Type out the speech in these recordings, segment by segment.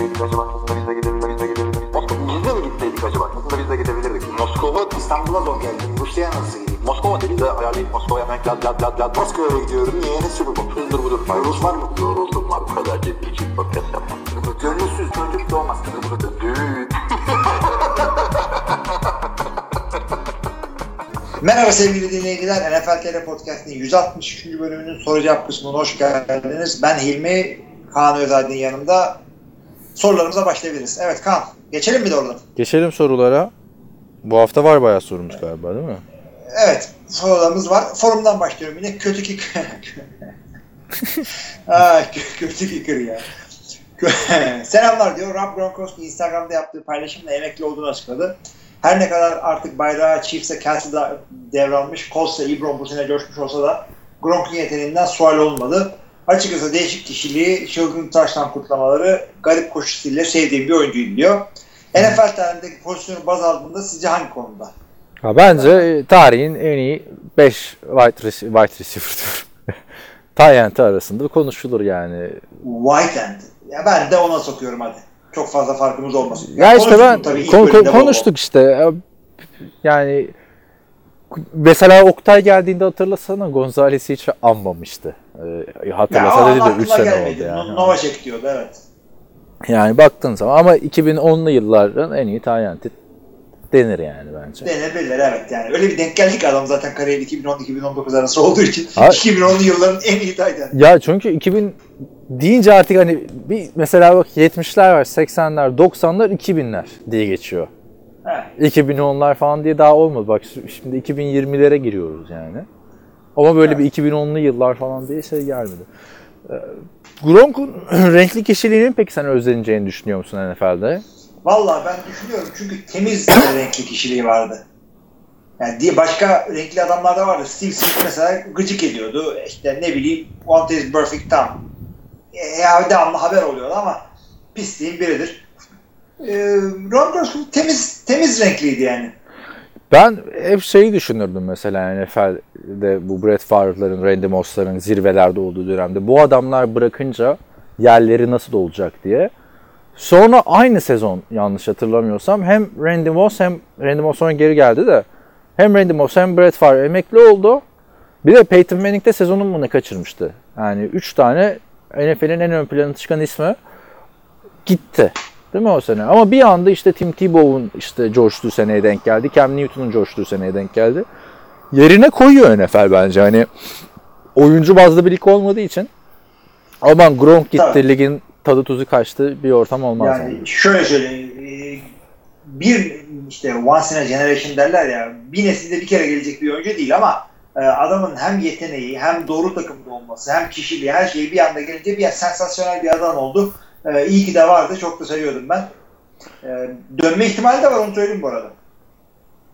gitseydik acaba? Aslında biz de gidebilirdik. Biz de gidebilirdik. Moskova biz de mi gitseydik acaba? Aslında biz de gidebilirdik. Moskova İstanbul'a zor geldim. Rusya'ya nasıl gideyim? Moskova dedi de ayarlayıp Moskova'ya hemen lad lad lad lad. Moskova'ya gidiyorum. Niye? Ne sürü bu? Hızdır budur. Rus var mı? Yoruldum var bu kadar ciddi ciddi podcast yapmam. Gönülsüz çocuk doğmaz. Düğün. Merhaba sevgili dinleyiciler. NFL TR Podcast'ın 163. bölümünün soru cevap kısmına hoş geldiniz. Ben Hilmi, Kaan Özaydın yanımda. Sorularımıza başlayabiliriz. Evet Kaan, geçelim mi doğrudan? Geçelim sorulara. Bu hafta var bayağı sorumuz galiba değil mi? Evet, sorularımız var. Forumdan başlıyorum yine. Kötü kicker. Kö- kötü kicker ya. Selamlar diyor. Rob Gronkowski Instagram'da yaptığı paylaşımla emekli olduğunu açıkladı. Her ne kadar artık bayrağı Chiefs'e Kelsey'de devralmış, Colts'la Ebron bu sene coşmuş olsa da Gronk'un yeteneğinden sual olmadı. Açıkçası değişik kişiliği, çılgın taştan kutlamaları, garip koşusuyla sevdiğim bir oyuncuydu diyor. NFL tarihindeki pozisyonu baz aldığında sizce hangi konuda? Ha, bence e, tarihin en iyi 5 wide, rec- wide receiver Tyent arasında konuşulur yani. White End. Ya ben de ona sokuyorum hadi. Çok fazla farkımız olmasın. Ya işte konuştuk ben tabii kon- konuştuk işte. Yani mesela Oktay geldiğinde hatırlasana Gonzales'i hiç anmamıştı. Ya hatırlasa an dedi de 3 aklıma sene gelmedi. oldu yani. Novacek diyordu evet. Yani baktığın zaman ama 2010'lu yılların en iyi Tyent'i denir yani bence. Denebilir evet yani. Öyle bir denk geldik adam zaten kariyeri 2010-2019 arası olduğu için. Ha- 2010'lu yılların en iyi end. Ya çünkü 2000 deyince artık hani bir mesela bak 70'ler var, 80'ler, 90'lar, 2000'ler diye geçiyor. He. 2010'lar falan diye daha olmadı. Bak şimdi 2020'lere giriyoruz yani. Ama böyle bir 2010'lu yıllar falan diye şey gelmedi. Ee, Gronk'un renkli kişiliğinin peki sen özleneceğini düşünüyor musun NFL'de? Vallahi ben düşünüyorum çünkü temiz bir renkli kişiliği vardı. Yani diye başka renkli adamlar da vardı. Steve Smith mesela gıcık ediyordu. İşte ne bileyim One is perfect tam. E, ya devamlı haber oluyordu ama pisliğin biridir. E, temiz temiz renkliydi yani. Ben hep şeyi düşünürdüm mesela NFL'de bu Brett Favre'ların, Randy Moss'ların zirvelerde olduğu dönemde. Bu adamlar bırakınca yerleri nasıl olacak diye. Sonra aynı sezon yanlış hatırlamıyorsam hem Randy Moss hem Randy Moss sonra geri geldi de hem Randy Moss hem Brett Favre emekli oldu. Bir de Peyton Manning de sezonun mu ne kaçırmıştı. Yani 3 tane NFL'in en ön plana çıkan ismi gitti. Değil mi o sene? Ama bir anda işte Tim Tebow'un işte coştuğu seneye denk geldi. Cam Newton'un coştuğu seneye denk geldi. Yerine koyuyor NFL bence. Hani oyuncu bazlı bir lig olmadığı için. Aman Gronk gitti, Tabii. ligin tadı tuzu kaçtı bir ortam olmaz. Yani, Yani şöyle söyleyeyim. e, Bir işte once in a generation derler ya bir nesilde bir kere gelecek bir oyuncu değil ama e, adamın hem yeteneği hem doğru takımda olması hem kişiliği her şeyi bir anda gelince bir sensasyonel bir adam oldu. E, iyi ki de vardı. Çok da seviyordum ben. E, dönme ihtimali de var onu söyleyeyim bu arada.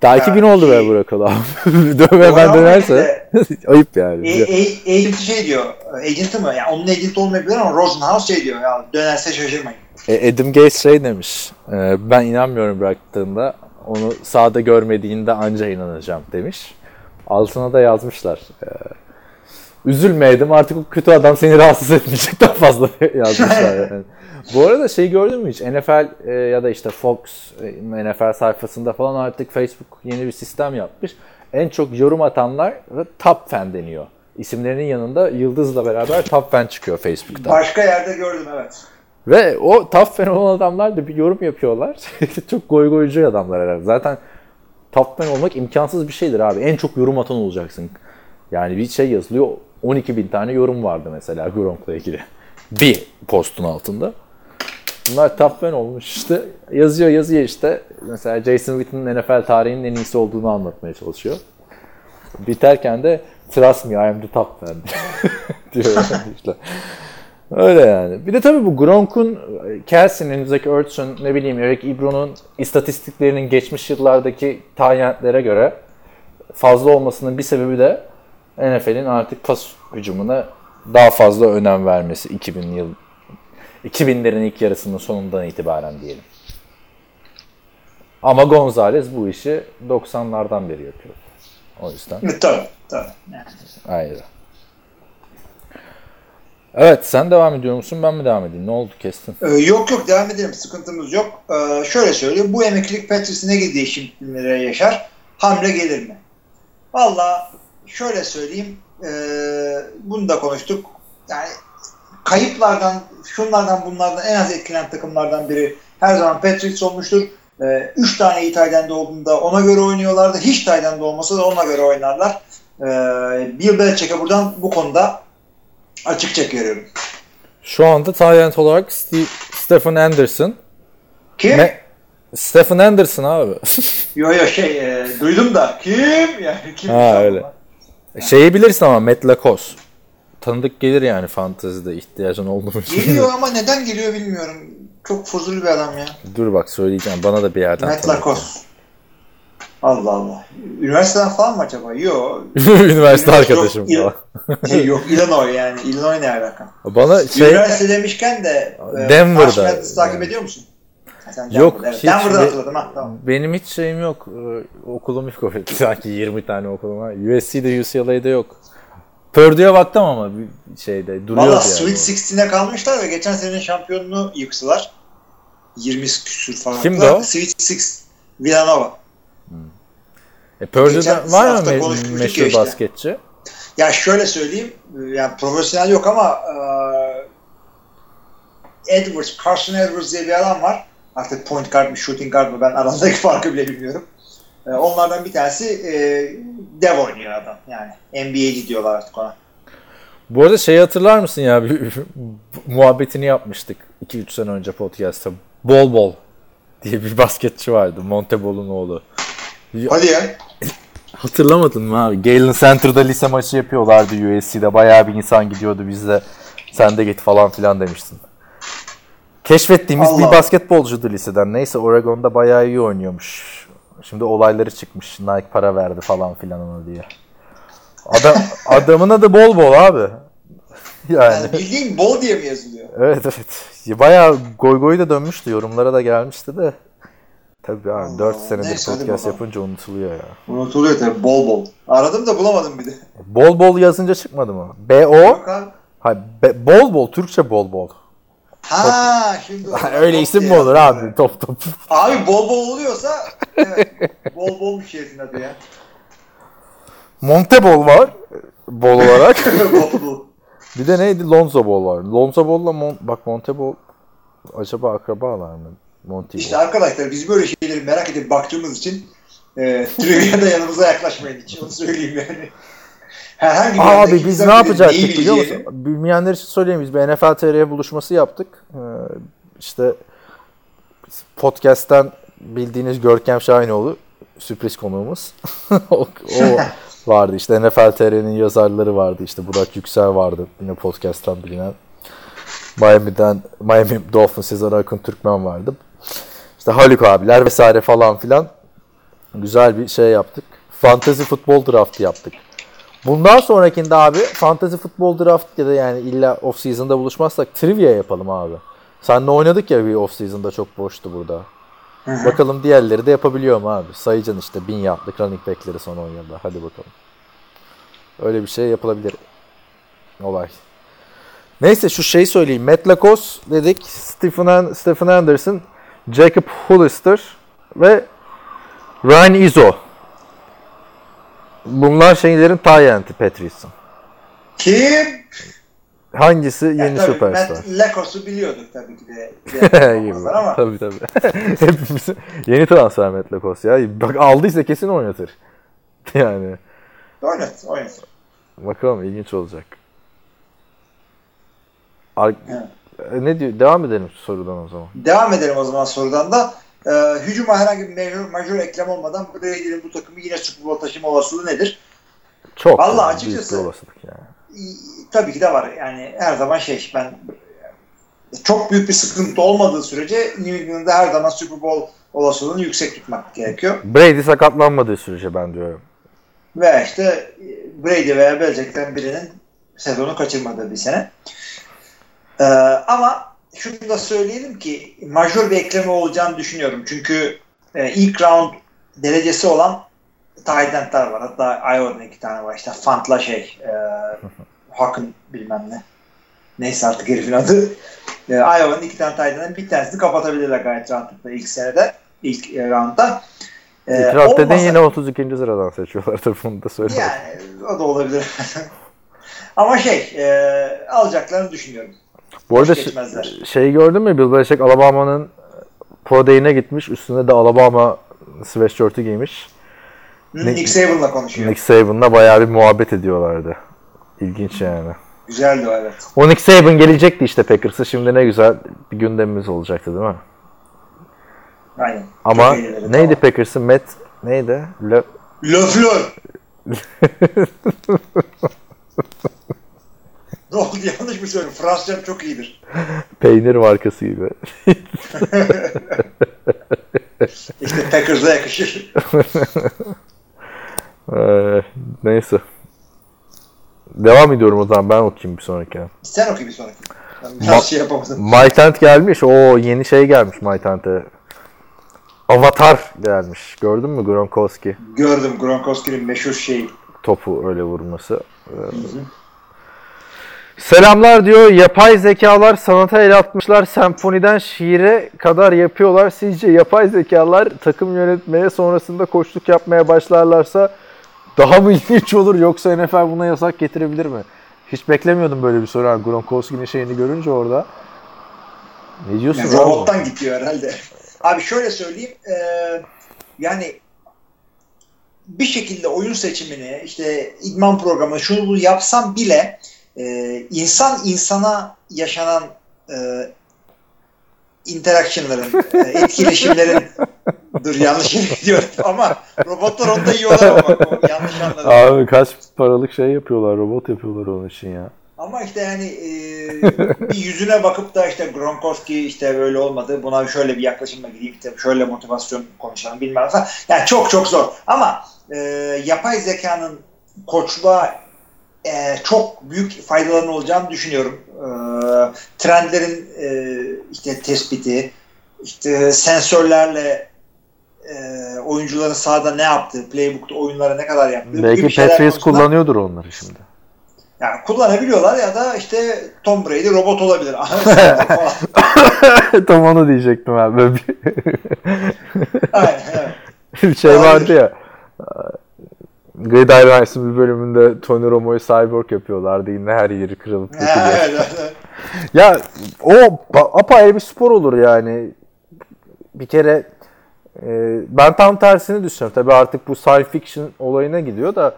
Daha Ya, 2000 oldu be şey- bırakalım abi. Dövme ben dönerse ayıp yani. E, e, agent şey diyor. Agent'ı mı? Yani onun agent olmayabilir ama Rosenhaus şey diyor. Ya dönerse şaşırmayın. E, Adam Gates şey demiş. e, ben inanmıyorum bıraktığında. Onu sahada görmediğinde anca inanacağım demiş. Altına da yazmışlar. E, üzülme Adam artık o kötü adam seni rahatsız etmeyecek daha fazla yazmışlar. Yani. Bu arada şey gördün mü hiç? NFL e, ya da işte Fox e, NFL sayfasında falan artık Facebook yeni bir sistem yapmış. En çok yorum atanlar top fan deniyor. İsimlerinin yanında yıldızla beraber top fan çıkıyor Facebook'ta. Başka yerde gördüm evet. Ve o top fan olan adamlar da bir yorum yapıyorlar. çok goy goycu adamlar herhalde. Zaten top fan olmak imkansız bir şeydir abi. En çok yorum atan olacaksın. Yani bir şey yazılıyor. 12 bin tane yorum vardı mesela Gronk'la ilgili. Bir postun altında. Bunlar top fan olmuş işte. Yazıyor yazıyor işte. Mesela Jason Witten'in NFL tarihinin en iyisi olduğunu anlatmaya çalışıyor. Biterken de trust me I am the top fan diyor işte. Öyle yani. Bir de tabii bu Gronk'un, Kelsey'nin, Zach Ertz'ün, ne bileyim Eric Ebron'un istatistiklerinin geçmiş yıllardaki tayyentlere göre fazla olmasının bir sebebi de NFL'in artık pas hücumuna daha fazla önem vermesi 2000 yıl 2000'lerin ilk yarısının sonundan itibaren diyelim. Ama Gonzalez bu işi 90'lardan beri yapıyor. O yüzden Tabii tabii. Yani. ayrı. Evet sen devam ediyor musun ben mi devam edeyim? Ne oldu kestin? Ee, yok yok devam edelim sıkıntımız yok. Ee, şöyle söyleyeyim bu emeklilik Patrice'e ne gibi değişimlere yaşar? Hamle gelir mi? Valla şöyle söyleyeyim ee, bunu da konuştuk. Yani kayıplardan şunlardan bunlardan en az etkilenen takımlardan biri her zaman Patriots olmuştur. Ee, üç tane iyi Tayden'de olduğunda ona göre oynuyorlardı. Hiç Tayden'de olmasa da ona göre oynarlar. Ee, Bill Belichick'e buradan bu konuda açık çekiyorum. Şu anda talent olarak Steve, Stephen Anderson. Kim? Ne? Stephen Anderson abi. Yo yo şey e, duydum da kim yani kim? Ha, öyle. Şeyi bilirsin ama Matt Lacoste. Tanıdık gelir yani fantezide ihtiyacın oldu mu? Geliyor ama neden geliyor bilmiyorum. Çok fuzuli bir adam ya. Dur bak söyleyeceğim. Bana da bir yerden Matt tanıdık. Lacoste. Allah Allah. Üniversiteden falan mı acaba? Yo. Üniversite Yok, arkadaşım yok, falan. Şey, yok Illinois yani. Illinois ne alaka? Bana şey Üniversite demişken de e, Denver'da. March Madness takip ediyor musun? Sen Yok, evet. hiç Denver'dan ve- hatırladım ha. Tamam. benim hiç şeyim yok. Ee, Okulum yok. Sanki 20 tane okulum var. USC'de UCLA'de yok. Purdue'ye baktım ama şeyde duruyordu Valla yani. Sweet 16'ne kalmışlar ve geçen senenin şampiyonunu yıktılar. 20 küsür falan. Kimdi o? Sweet 6 Villanova. E, Geçen Purdue'da var mı me- meşhur işte. basketçi? Ya şöyle söyleyeyim, yani profesyonel yok ama e, Edwards, Carson Edwards diye bir adam var. Artık point guard mı, shooting guard mı ben aradaki farkı bile bilmiyorum. E, onlardan bir tanesi e, dev oynuyor adam. Yani NBA'ci diyorlar artık ona. Bu arada şeyi hatırlar mısın ya? Bir, muhabbetini yapmıştık 2-3 sene önce podcast'ta. Bol Bol diye bir basketçi vardı. Montebol'un oğlu. Hadi ya. Hatırlamadın mı abi? Galen Center'da lise maçı yapıyorlardı USC'de. Bayağı bir insan gidiyordu bizde. Sen de git falan filan demiştin. Keşfettiğimiz Allah. bir basketbolcuydu liseden. Neyse Oregon'da bayağı iyi oynuyormuş. Şimdi olayları çıkmış. Nike para verdi falan filan ona diye. Adam, adamın adı bol bol abi. Yani. Yani bildiğin bol diye mi yazılıyor? Evet evet. Bayağı goy goy da dönmüştü. Yorumlara da gelmişti de. Tabii abi Allah 4 Allah. senedir Neyse, podcast yapınca unutuluyor ya. Unutuluyor tabii bol bol. Aradım da bulamadım bir de. Bol bol yazınca çıkmadı mı? B-O. Hayır, be- bol bol, Türkçe bol bol. Ha şimdi. Öyle isim mi olur abi? Top top. Abi bol bol oluyorsa evet. bol bol bir şeysin adı ya. Montebol var. Bol olarak. bir de neydi? Lonzo Ball var. Lonzo Ball'la Mon bak Montebol acaba akrabalar mı? Monty İşte arkadaşlar biz böyle şeyleri merak edip baktığımız için e, Trivia'da yanımıza yaklaşmayın hiç onu söyleyeyim yani. Herhangi bir Abi biz ne yapacaktık biliyor musun? Bilmeyenler için söyleyeyim biz bir NFL TR buluşması yaptık. Ee, işte podcast'ten bildiğiniz Görkem Şahinoğlu sürpriz konuğumuz. o, o vardı işte NFL TR'nin yazarları vardı işte Burak Yüksel vardı yine podcast'tan bilinen. Miami'den Miami Dolphins Sezer Akın Türkmen vardı. İşte Haluk abiler vesaire falan filan güzel bir şey yaptık. Fantasy futbol draftı yaptık. Bundan sonrakinde abi fantasy futbol draft ya da yani illa off season'da buluşmazsak trivia yapalım abi. Seninle oynadık ya bir off season'da çok boştu burada. Bakalım diğerleri de yapabiliyor mu abi? Sayacaksın işte bin yaptık running back'leri son 10 yılda. Hadi bakalım. Öyle bir şey yapılabilir. Olay. Neyse şu şeyi söyleyeyim. Matt Lacoste dedik. Stephen, An- Stephen Anderson, Jacob Hollister ve Ryan Izzo. Bunlar şeylerin Tyent'i Patrice'in. Kim? Hangisi yeni Yani tabii süperstar? Matt Lacos'u biliyorduk tabii ki de. Gibi. Ama tabii tabii. Hepimiz yeni transfer Matt Lacoste ya. Bak aldıysa kesin oynatır. Yani oynat, oynat. bakalım ilginç olacak. Ar- Evet. E, ne diyor? Devam edelim sorudan o zaman. Devam edelim o zaman sorudan da. Ee, hücuma herhangi bir major, major eklem olmadan Brady'nin bu takımı yine Super Bowl taşıma olasılığı nedir? Çok büyük açıkçası- bir olasılık yani. Tabii ki de var. Yani her zaman şey ben çok büyük bir sıkıntı olmadığı sürece New England'da her zaman Super Bowl olasılığını yüksek tutmak gerekiyor. Brady sakatlanmadığı sürece ben diyorum. Veya işte e, Brady veya Belichick'ten birinin sezonu kaçırmadığı bir sene. Ee, ama şunu da söyleyelim ki majör bir ekleme olacağını düşünüyorum. Çünkü e, ilk round derecesi olan tight end'ler var. Hatta Iowa'da iki tane var. İşte Fant'la şey e, Hakkın bilmem ne. Neyse artık herifin adı. E, Iowa'nın iki tane Titan'ın bir tanesini kapatabilirler gayet rahatlıkla ilk senede. ilk e, roundda. E, İtiraf dedin olmasa- yine 32. sıradan seçiyorlardır bunu da söyle. Yani o da olabilir. Ama şey e, alacaklarını düşünüyorum. Bu arada geçmezler. şey gördün mü Bill Belichick Alabama'nın Pro Day'ine gitmiş. Üstünde de Alabama sweatshirt'ü giymiş. Ne- Nick Saban'la konuşuyor. Nick Saban'la bayağı bir muhabbet ediyorlardı. İlginç yani. Güzeldi o evet. O Nick Saban gelecekti işte Packers'a. Şimdi ne güzel bir gündemimiz olacaktı değil mi? Aynen. Ama neydi Tamam. Packers'ın? Matt neydi? Le... Laflör. ne oldu yanlış mı söyledim? Fransızcam çok iyidir. Peynir markası gibi. İşte Packers'a yakışır. Ee, neyse. Devam ediyorum o zaman ben okuyayım bir sonrakine. Sen oku bir sonraki. Ben biraz şey yapamadım. MyTent gelmiş. O yeni şey gelmiş MyTent'e. Avatar gelmiş. Gördün mü Gronkowski Gördüm Gronkowski'nin meşhur şeyi. topu öyle vurması. Ee, Selamlar diyor. Yapay zekalar sanata el atmışlar. Senfoniden şiire kadar yapıyorlar. Sizce yapay zekalar takım yönetmeye sonrasında koçluk yapmaya başlarlarsa daha mı ilginç olur yoksa NFL buna yasak getirebilir mi? Hiç beklemiyordum böyle bir soru. Gronkowski'nin şeyini görünce orada. Ne diyorsun? Yani robottan gidiyor herhalde. Abi şöyle söyleyeyim. eee, yani bir şekilde oyun seçimini işte idman programı şunu yapsam bile eee, insan insana yaşanan eee interactionların, eee, etkileşimlerin dur yanlış yere gidiyorum ama robotlar onda yiyorlar ama yanlış anladım. Abi kaç paralık şey yapıyorlar, robot yapıyorlar onun için ya. Ama işte yani e, bir yüzüne bakıp da işte Gronkowski işte böyle olmadı. Buna şöyle bir yaklaşımla gideyim işte şöyle motivasyon konuşalım bilmem falan. Yani çok çok zor. Ama e, yapay zekanın koçluğa e, çok büyük faydalarının olacağını düşünüyorum. E, trendlerin e, işte tespiti, işte sensörlerle e, oyuncuların sahada ne yaptığı, playbook'ta oyunlara ne kadar yaptığı. Belki Patriots kullanıyordur onları şimdi. yani kullanabiliyorlar ya da işte Tom Brady robot olabilir. Tam onu diyecektim abi. Aynen, evet. şey vardı ya. Gridiron's'ın bir bölümünde Tony Romo'yu cyborg yapıyorlardı. Yine her yeri kırılıp dökülüyor. evet, evet. Ya o apayrı bir spor olur yani. Bir kere e, ben tam tersini düşünüyorum. Tabii artık bu science fiction olayına gidiyor da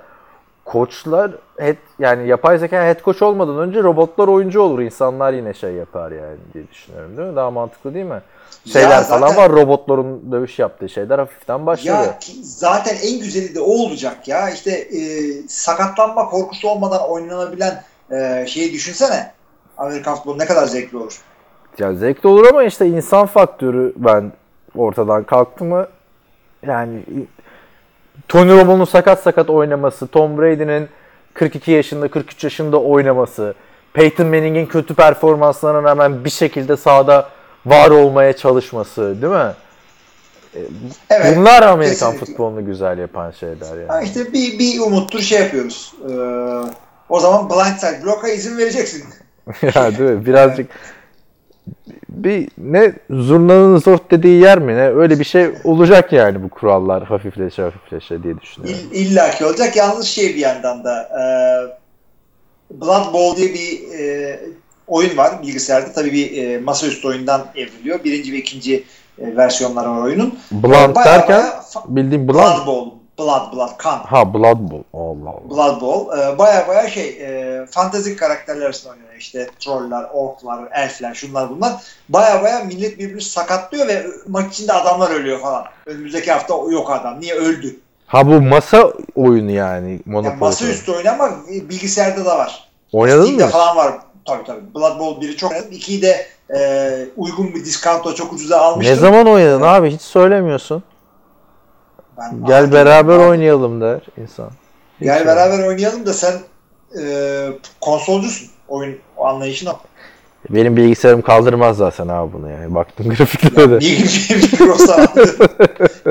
koçlar head, yani yapay zeka head coach olmadan önce robotlar oyuncu olur. İnsanlar yine şey yapar yani diye düşünüyorum değil mi? Daha mantıklı değil mi? Şeyler Ya falan zaten- var robotların dövüş yaptığı şeyler hafiften başlıyor. Ya ki zaten en güzeli de o olacak ya. İşte e, sakatlanma korkusu olmadan oynanabilen e, şeyi düşünsene. Amerikan futbolu ne kadar zevkli olur. Ya zevkli olur ama işte insan faktörü ben ortadan kalktı mı yani Tony Romo'nun sakat sakat oynaması, Tom Brady'nin 42 yaşında 43 yaşında oynaması, Peyton Manning'in kötü performanslarına rağmen bir şekilde sahada var olmaya çalışması değil mi? Evet. Bunlar Amerikan kesinlikle. futbolunu güzel yapan şeyler yani. Ha işte bir, bir umuttur şey yapıyoruz. E, o zaman blindside block'a izin vereceksin. ya değil mi? Birazcık bir ne zurnanın zort dediği yer mi ne öyle bir şey olacak yani bu kurallar hafifleşe hafifleşe diye düşünüyorum. İll, İlla ki olacak. Yalnız şey bir yandan da e, Blood Bowl diye bir e, oyun var bilgisayarda. Tabii bir e, masaüstü oyundan evriliyor. Birinci ve ikinci e, versiyonları var oyunun. Baya derken bildiğin Blood Blood. Bowl. Blood, Blood, kan. Ha Blood Bowl. Allah Allah. Blood Bowl. E, baya baya şey e, fantezik karakterler arasında oynuyor. İşte troller, orklar, elfler, şunlar bunlar. Baya baya millet birbirini sakatlıyor ve maç içinde adamlar ölüyor falan. Önümüzdeki hafta yok adam. Niye öldü? Ha bu masa oyunu yani Yani Monopoly. masaüstü oyunu ama bilgisayarda da var. Oynadın Steam'de mı? falan var. Tabii tabii. Blood Bowl 1'i çok oynadım. 2'yi de e, uygun bir diskanto çok ucuza almıştım. Ne zaman oynadın abi hiç söylemiyorsun. Ben- Gel beraber ben- oynayalım der insan. Hiç Gel yok. beraber oynayalım da sen e, konsolcusun. Oyun anlayışın o. Benim bilgisayarım kaldırmaz zaten abi bunu yani. Baktım grafiklere de. Mikros'a?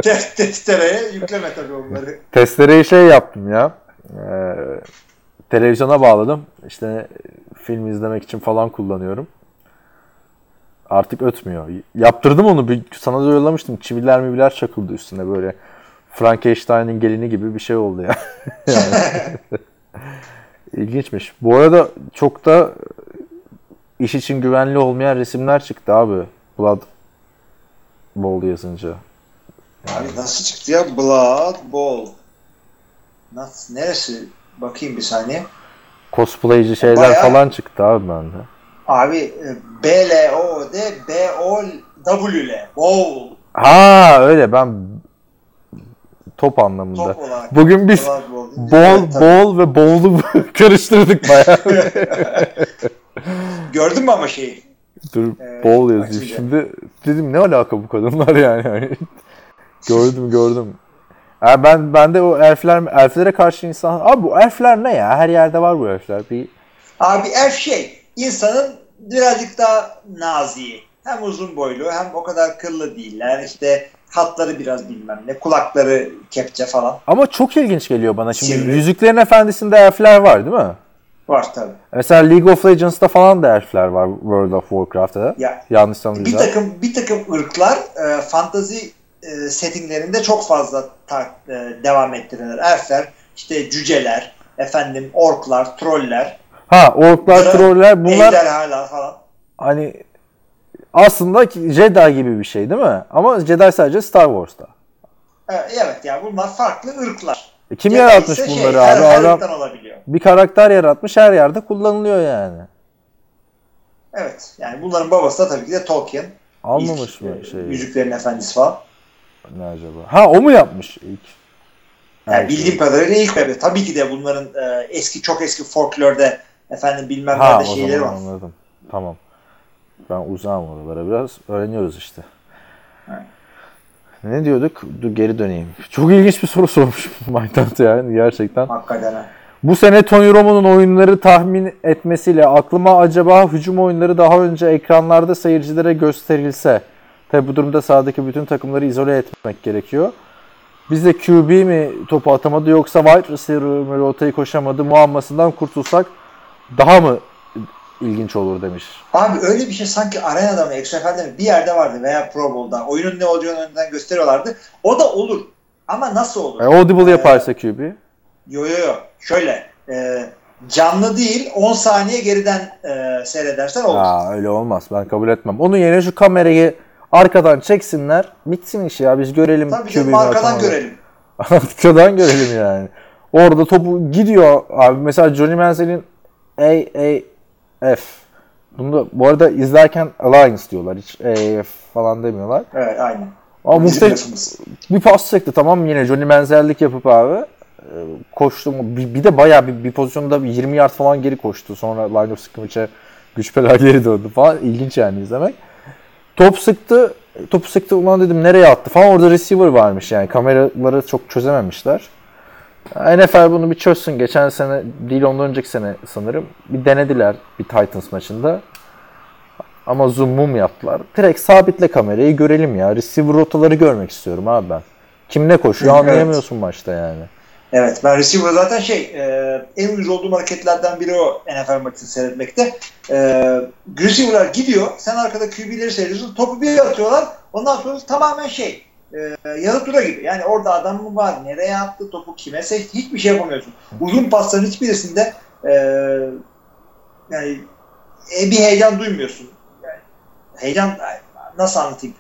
Test testereye yükleme tabii onları. Testereyi şey yaptım ya. Ee, televizyona bağladım. İşte film izlemek için falan kullanıyorum. Artık ötmüyor. Yaptırdım onu. Bir, sana da yollamıştım. Çiviler miviler çakıldı üstüne böyle. Frankenstein'in gelini gibi bir şey oldu ya. yani. İlginçmiş. Bu arada çok da iş için güvenli olmayan resimler çıktı abi. Blood Bowl yazınca. Abi nasıl çıktı ya? Blood Bowl. Nasıl, neresi? Bakayım bir saniye. Cosplayci şeyler Bayağı- falan çıktı abi bende. Abi e, B L O D B O W L Bowl. Ha öyle ben top anlamında. Top olarak. Bugün biz bol bol ve bowl'u karıştırdık bayağı. Gördün mü ama şeyi? Dur Evet, bowl yazıyor. Şimdi dedim ne alaka bu kadınlar yani. Hani gördüm gördüm. Ya ben ben de o elfler elflere karşı insan abi bu elfler ne ya? Her yerde var bu elfler. Bir Abi elf şey, insanın birazcık daha naziği. Hem uzun boylu hem o kadar kıllı değiller. İşte hatları biraz bilmem ne, kulakları kepçe falan ama çok ilginç geliyor bana. Şimdi Sivri. Yüzüklerin Efendisi'nde elfler var değil mi? var tabii. Mesela League of Legends'ta falan da elfler var World of Warcraft'ta. Ya, Yanlış bir tanımıyorsam. takım bir takım ırklar e, fantazi e, settinglerinde çok fazla ta- e, devam ettirirler. Elfler, işte cüceler, efendim orklar, troller, Ha orklar, troller bunlar ejderhalar falan. hani aslında Jedi gibi bir şey değil mi? Ama Jedi sadece Star Wars'ta. E, Evet yani bunlar farklı ırklar. E Kim Jedi yaratmış ise bunları şey, abi? her Adam bir karakter yaratmış her yerde kullanılıyor yani. Evet. Yani bunların babası da tabii ki de Tolkien. Almamış mı şey? Yüzüklerin Efendisi falan. Ne acaba? Ha o mu yapmış ilk? Yani Her bildiğim şeyi. kadarıyla ilk bebe. Tabii ki de bunların e, eski çok eski folklorda efendim bilmem Ha nerede şeyleri var. anladım. Tamam. Ben uzağım oralara biraz. Öğreniyoruz işte. Evet. Ne diyorduk? Dur geri döneyim. Çok ilginç bir soru sormuş Mindhunt yani gerçekten. Hakikaten ha. Bu sene Tony Romo'nun oyunları tahmin etmesiyle aklıma acaba hücum oyunları daha önce ekranlarda seyircilere gösterilse. Tabi bu durumda sahadaki bütün takımları izole etmek gerekiyor. Bizde QB mi topu atamadı yoksa wide receiver mi rotayı koşamadı muammasından kurtulsak daha mı ilginç olur demiş. Abi öyle bir şey sanki arenada mı, XFL'de mi bir yerde vardı veya Pro Bowl'da. Oyunun ne olacağını önden gösteriyorlardı. O da olur. Ama nasıl olur? E, audible Ee, yaparsa QB. Yo yo yo. Şöyle. e, canlı değil 10 saniye geriden e, seyredersen olur. Aa öyle olmaz ben kabul etmem. Onun yerine şu kamerayı arkadan çeksinler bitsin iş ya biz görelim Tabii canım arkadan görelim. Arkadan görelim yani. Orada topu gidiyor abi. Mesela Johnny Manziel'in AAF. Bunu da bu arada izlerken Alliance diyorlar. Hiç AAF falan demiyorlar. Evet aynen. Ama muhteşem bir pas çekti tamam? Yine Johnny Manziel'lik yapıp abi. e, Koştu. Bir, bir de bayağı bir, bir pozisyonda bir 20 yard falan geri koştu. Sonra line of scrimmage'e güç bela geri döndü falan. İlginç yani izlemek. Top sıktı. Topu sıktı ulan dedim nereye attı falan. Orada receiver varmış yani. Kameraları çok çözememişler. NFL bunu bir çözsün. Geçen sene değil ondan önceki sene sanırım. Bir denediler bir Titans maçında. Ama zoom mum yaptılar. Direkt sabitle kamerayı görelim ya. Receiver rotaları görmek istiyorum abi ben. Kim ne koşuyor Evet. anlayamıyorsun maçta yani. Evet ben receiver zaten şey e, en uyuz olduğum hareketlerden biri o NFL maçını seyretmekte. E, receiver'lar gidiyor sen arkada QB'leri seyrediyorsun topu bir atıyorlar ondan sonra tamamen şey e, yazı tura gibi. Yani orada adam mı var nereye attı topu kime sekti hiçbir şey yapamıyorsun. Uzun pasların hiçbirisinde e, yani e, bir heyecan duymuyorsun. Yani, heyecan nasıl anlatayım?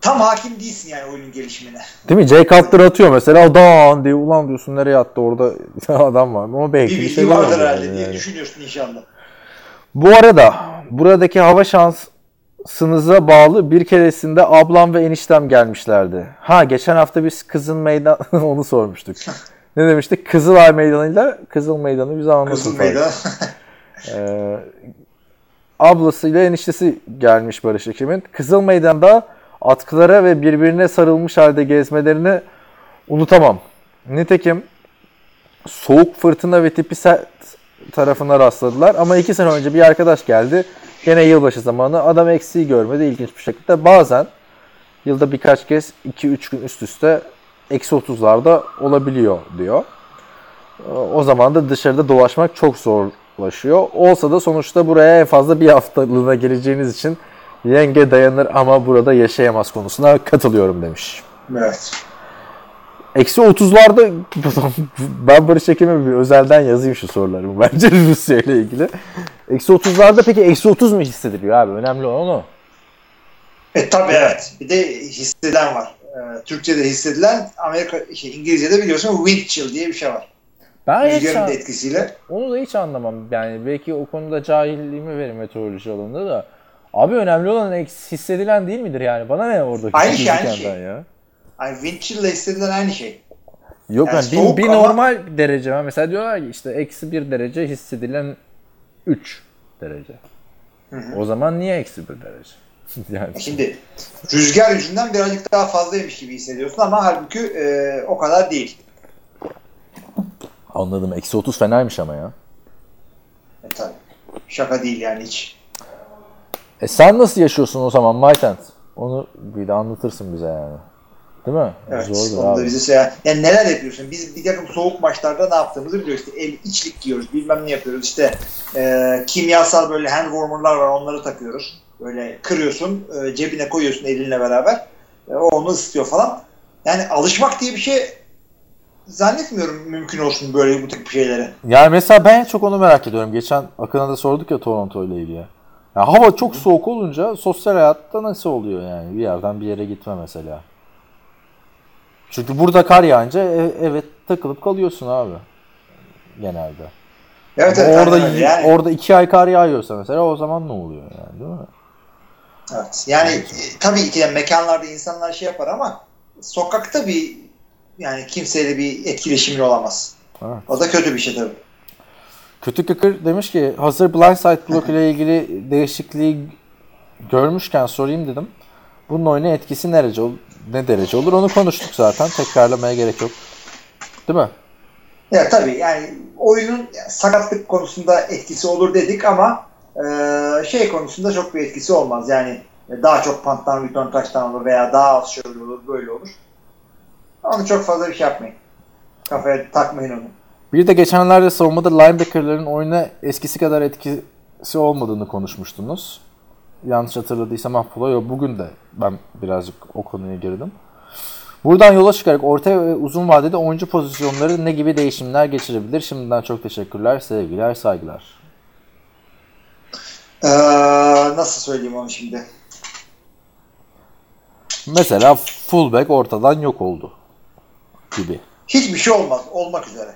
Tam hakim değilsin yani oyunun gelişimine. Değil mi? Jay Cutler atıyor mesela. Dan diye ulan diyorsun nereye attı orada adam var. Ama belki Bir bir, şey vardır var herhalde yani. diye düşünüyorsun inşallah. Bu arada buradaki hava şansınıza bağlı bir keresinde ablam ve eniştem gelmişlerdi. Ha geçen hafta biz Kızıl Meydan onu sormuştuk. ne demiştik? Kızılay Meydanı'yla Kızıl Meydanı bize anlatın. Kızıl. Meydan. Ee, ablasıyla eniştesi gelmiş Barış Ekim'in. Kızıl Meydan'da atkılara ve birbirine sarılmış halde gezmelerini unutamam. Nitekim soğuk fırtına ve tipi sert tarafına rastladılar. Ama iki sene önce bir arkadaş geldi. Gene yılbaşı zamanı. Adam eksiği görmedi ilginç bir şekilde. Bazen yılda birkaç kez 2-3 gün üst üste eksi 30'larda olabiliyor diyor. O zaman da dışarıda dolaşmak çok zorlaşıyor. Olsa da sonuçta buraya en fazla bir haftalığına geleceğiniz için yenge dayanır ama burada yaşayamaz konusuna katılıyorum demiş. Evet. Eksi 30'larda ben Barış Ekim'e bir özelden yazayım şu sorularımı bence Rusya ile ilgili. Eksi 30'larda peki eksi 30 mu hissediliyor abi? Önemli olan o. E tabii evet. Bir de hissedilen var. Ee, Türkçe'de hissedilen Amerika şey, İngilizce'de biliyorsun wind chill diye bir şey var. Ben hiç Rüzgarın da etkisiyle. onu da hiç anlamam. Yani belki o konuda cahilliğimi verir meteoroloji alanında da. Abi önemli olan eksi- hissedilen değil midir yani? Bana ne oradaki Aynı şey, aynı şey. ya? Chill ile hissedilen aynı şey. Yok Yani yani, bir, bir ama- normal derece var. Mesela diyorlar ki işte eksi bir derece hissedilen 3 derece. O zaman niye eksi bir derece? yani Şimdi rüzgar yüzünden birazcık daha fazlaymış gibi hissediyorsun ama halbuki e, o kadar değil. anladım. Eksi 30 fenaymış ama ya. E tabii. Şaka değil yani hiç. E sen nasıl yaşıyorsun o zaman Maytent? Onu bir de anlatırsın bize yani. Değil mi? Evet. Zordur abi. bize şey, yani neler yapıyorsun? Biz bir takım soğuk maçlarda ne yaptığımızı biliyoruz. İşte el, içlik giyiyoruz. Bilmem ne yapıyoruz. İşte e, kimyasal böyle hand warmer'lar var. Onları takıyoruz. Böyle kırıyorsun. e, cebine koyuyorsun elinle beraber. E, o onu ısıtıyor falan. Yani alışmak diye bir şey zannetmiyorum mümkün olsun böyle bu tip şeylere. Yani mesela ben çok onu merak ediyorum. Geçen Akın'a da sorduk ya Toronto ile ilgili. Ya hava çok soğuk olunca sosyal hayatta nasıl oluyor yani? Bir yerden bir yere gitme mesela. Çünkü burada kar yağınca e- evet takılıp kalıyorsun abi. Genelde. Evet, Ama evet, orada yani, orada iki ay kar yağıyorsa mesela o zaman ne oluyor yani değil mi? evet. yani e, tabii ki de mekanlarda insanlar şey yapar ama sokakta bir yani kimseyle bir etkileşimin olamaz. Evet. O da kötü bir şey tabii. Kötü Kıkır demiş ki hazır blindside block ile ilgili değişikliği görmüşken sorayım dedim. Bunun oyuna etkisi ne derece, ol- ne derece olur onu konuştuk zaten. Tekrarlamaya gerek yok. Değil mi? Ya tabii yani oyunun sakatlık konusunda etkisi olur dedik ama e, şey konusunda çok bir etkisi olmaz. Yani daha çok panttan return taştan olur veya daha az şöyle olur böyle olur. Onu çok fazla bir şey yapmayın. Kafaya takmayın onu. Bir de geçenlerde savunmada linebackerların oyuna eskisi kadar etkisi olmadığını konuşmuştunuz. Yanlış hatırladıysam. Yok bugün de ben birazcık o konuya girdim. Buradan yola çıkarak orta ve uzun vadede oyuncu pozisyonları ne gibi değişimler geçirebilir? Şimdiden çok teşekkürler, sevgiler, saygılar. Ee, nasıl söyleyeyim onu şimdi? Mesela fullback ortadan yok oldu gibi. Hiçbir şey olmaz. Olmak üzere.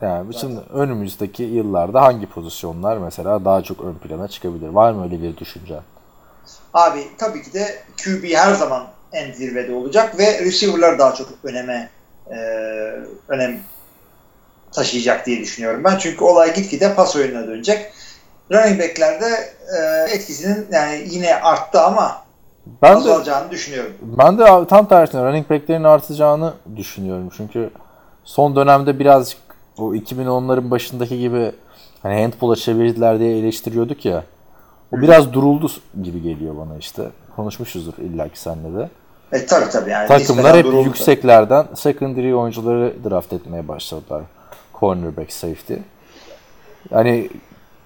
Yani bütün önümüzdeki yıllarda hangi pozisyonlar mesela daha çok ön plana çıkabilir? Var mı öyle bir düşünce? Abi tabii ki de QB her zaman en zirvede olacak ve receiver'lar daha çok öneme e, önem taşıyacak diye düşünüyorum ben. Çünkü olay gitgide pas oyununa dönecek. Running back'lerde e, etkisinin yani yine arttı ama Ben de azalacağını düşünüyorum. ben de tam tersine running back'lerin artacağını düşünüyorum. Çünkü son dönemde birazcık o 2010'ların başındaki gibi hani handball'a çevirdiler diye eleştiriyorduk ya. O biraz duruldu gibi geliyor bana işte. Konuşmuşuzdur illaki seninle de. E tabii tabii yani. Takımlar hep yükseklerden secondary oyuncuları draft etmeye başladılar. Cornerback, safety. Yani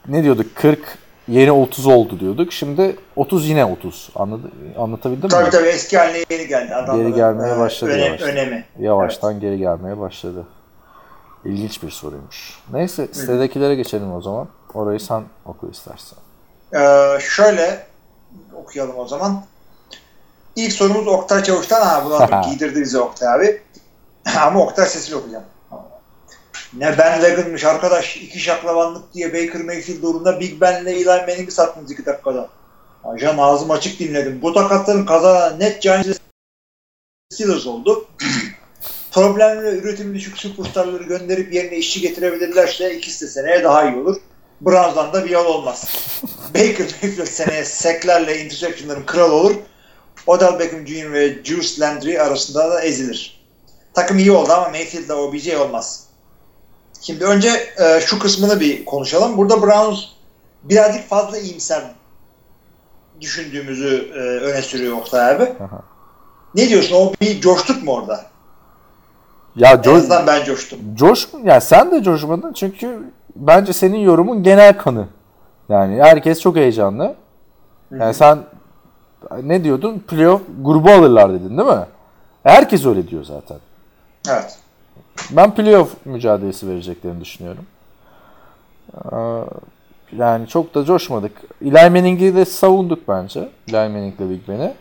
ne diyorduk? 40 yeni 30 oldu diyorduk. Şimdi 30 yine 30. Anladı, anlatabildim mi? Tabii tabii eski haline yeni geldi. Adamların, Geri gelmeye e, başladı önem- yavaştan. önemi. Yavaştan geri gelmeye başladı. İlginç bir soruymuş. Neyse sitedekilere geçelim o zaman. Orayı sen oku istersen. Ee, şöyle okuyalım o zaman. İlk sorumuz Oktay Çavuş'tan. Ha bunu aldım. Giydirdi bizi Oktay abi. Ama Oktay sesini okuyacağım. Ne Ben Wagon'mış arkadaş. iki şaklavanlık diye Baker Mayfield uğruna Big Ben'le Eli Manning'i sattınız iki dakikada. Ajan ağzım açık dinledim. Bu takatların kaza net Giants Steelers oldu. Problemli ve üretimi düşük superstarları gönderip yerine işçi getirebilirlerse ikisi de seneye daha iyi olur. Browns'dan da bir yol olmaz. Baker Mayfield seneye seklerle interceptionların kralı olur. Odell Beckham Jr. ve Juice Landry arasında da ezilir. Takım iyi oldu ama Mayfield'la OBJ olmaz. Şimdi önce e, şu kısmını bir konuşalım. Burada Browns birazcık fazla iyimser düşündüğümüzü e, öne sürüyor Oktay abi. Aha. Ne diyorsun? O bir coştuk mu orada? Ya En coş, azından ben coştum. coş ya sen de coşmadın çünkü bence senin yorumun genel kanı. Yani herkes çok heyecanlı. Yani sen ne diyordun? Playoff grubu alırlar dedin değil mi? Herkes öyle diyor zaten. Evet. Ben playoff mücadelesi vereceklerini düşünüyorum. Ee, Yani çok da coşmadık. Eli Manning'i de savunduk bence. Eli Manning'le Big Ben'i.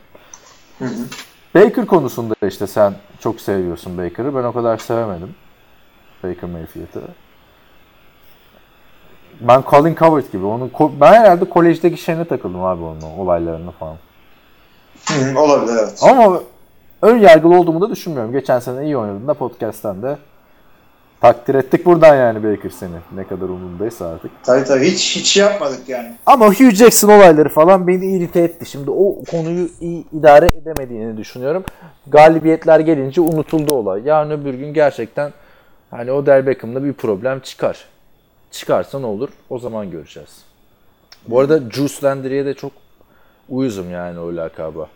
Baker konusunda işte sen çok seviyorsun Baker'ı. Ben o kadar sevemedim. Baker Mayfield'ı. Ben Colin Coward gibi. Onu ben herhalde kolejdeki şeyine takıldım abi onun olaylarına falan. Hı olabilir evet. Ama ön yargılı olduğumu da düşünmüyorum. Geçen sene iyi oynadın da podcast'ten de takdir ettik buradan yani Baker seni. Ne kadar umurundaysa artık. Tabii tabii hiç hiç yapmadık yani. Ama Hugh Jackson olayları falan beni irite etti. Şimdi o konuyu iyi idare edemediğini düşünüyorum. Galibiyetler gelince unutuldu olay. Yarın öbür gün gerçekten hani Odell Beckham'da bir problem çıkar. Çıkarsa ne olur? O zaman göreceğiz. Bu arada Juice Landry'e de çok uyuzum yani o lakaba.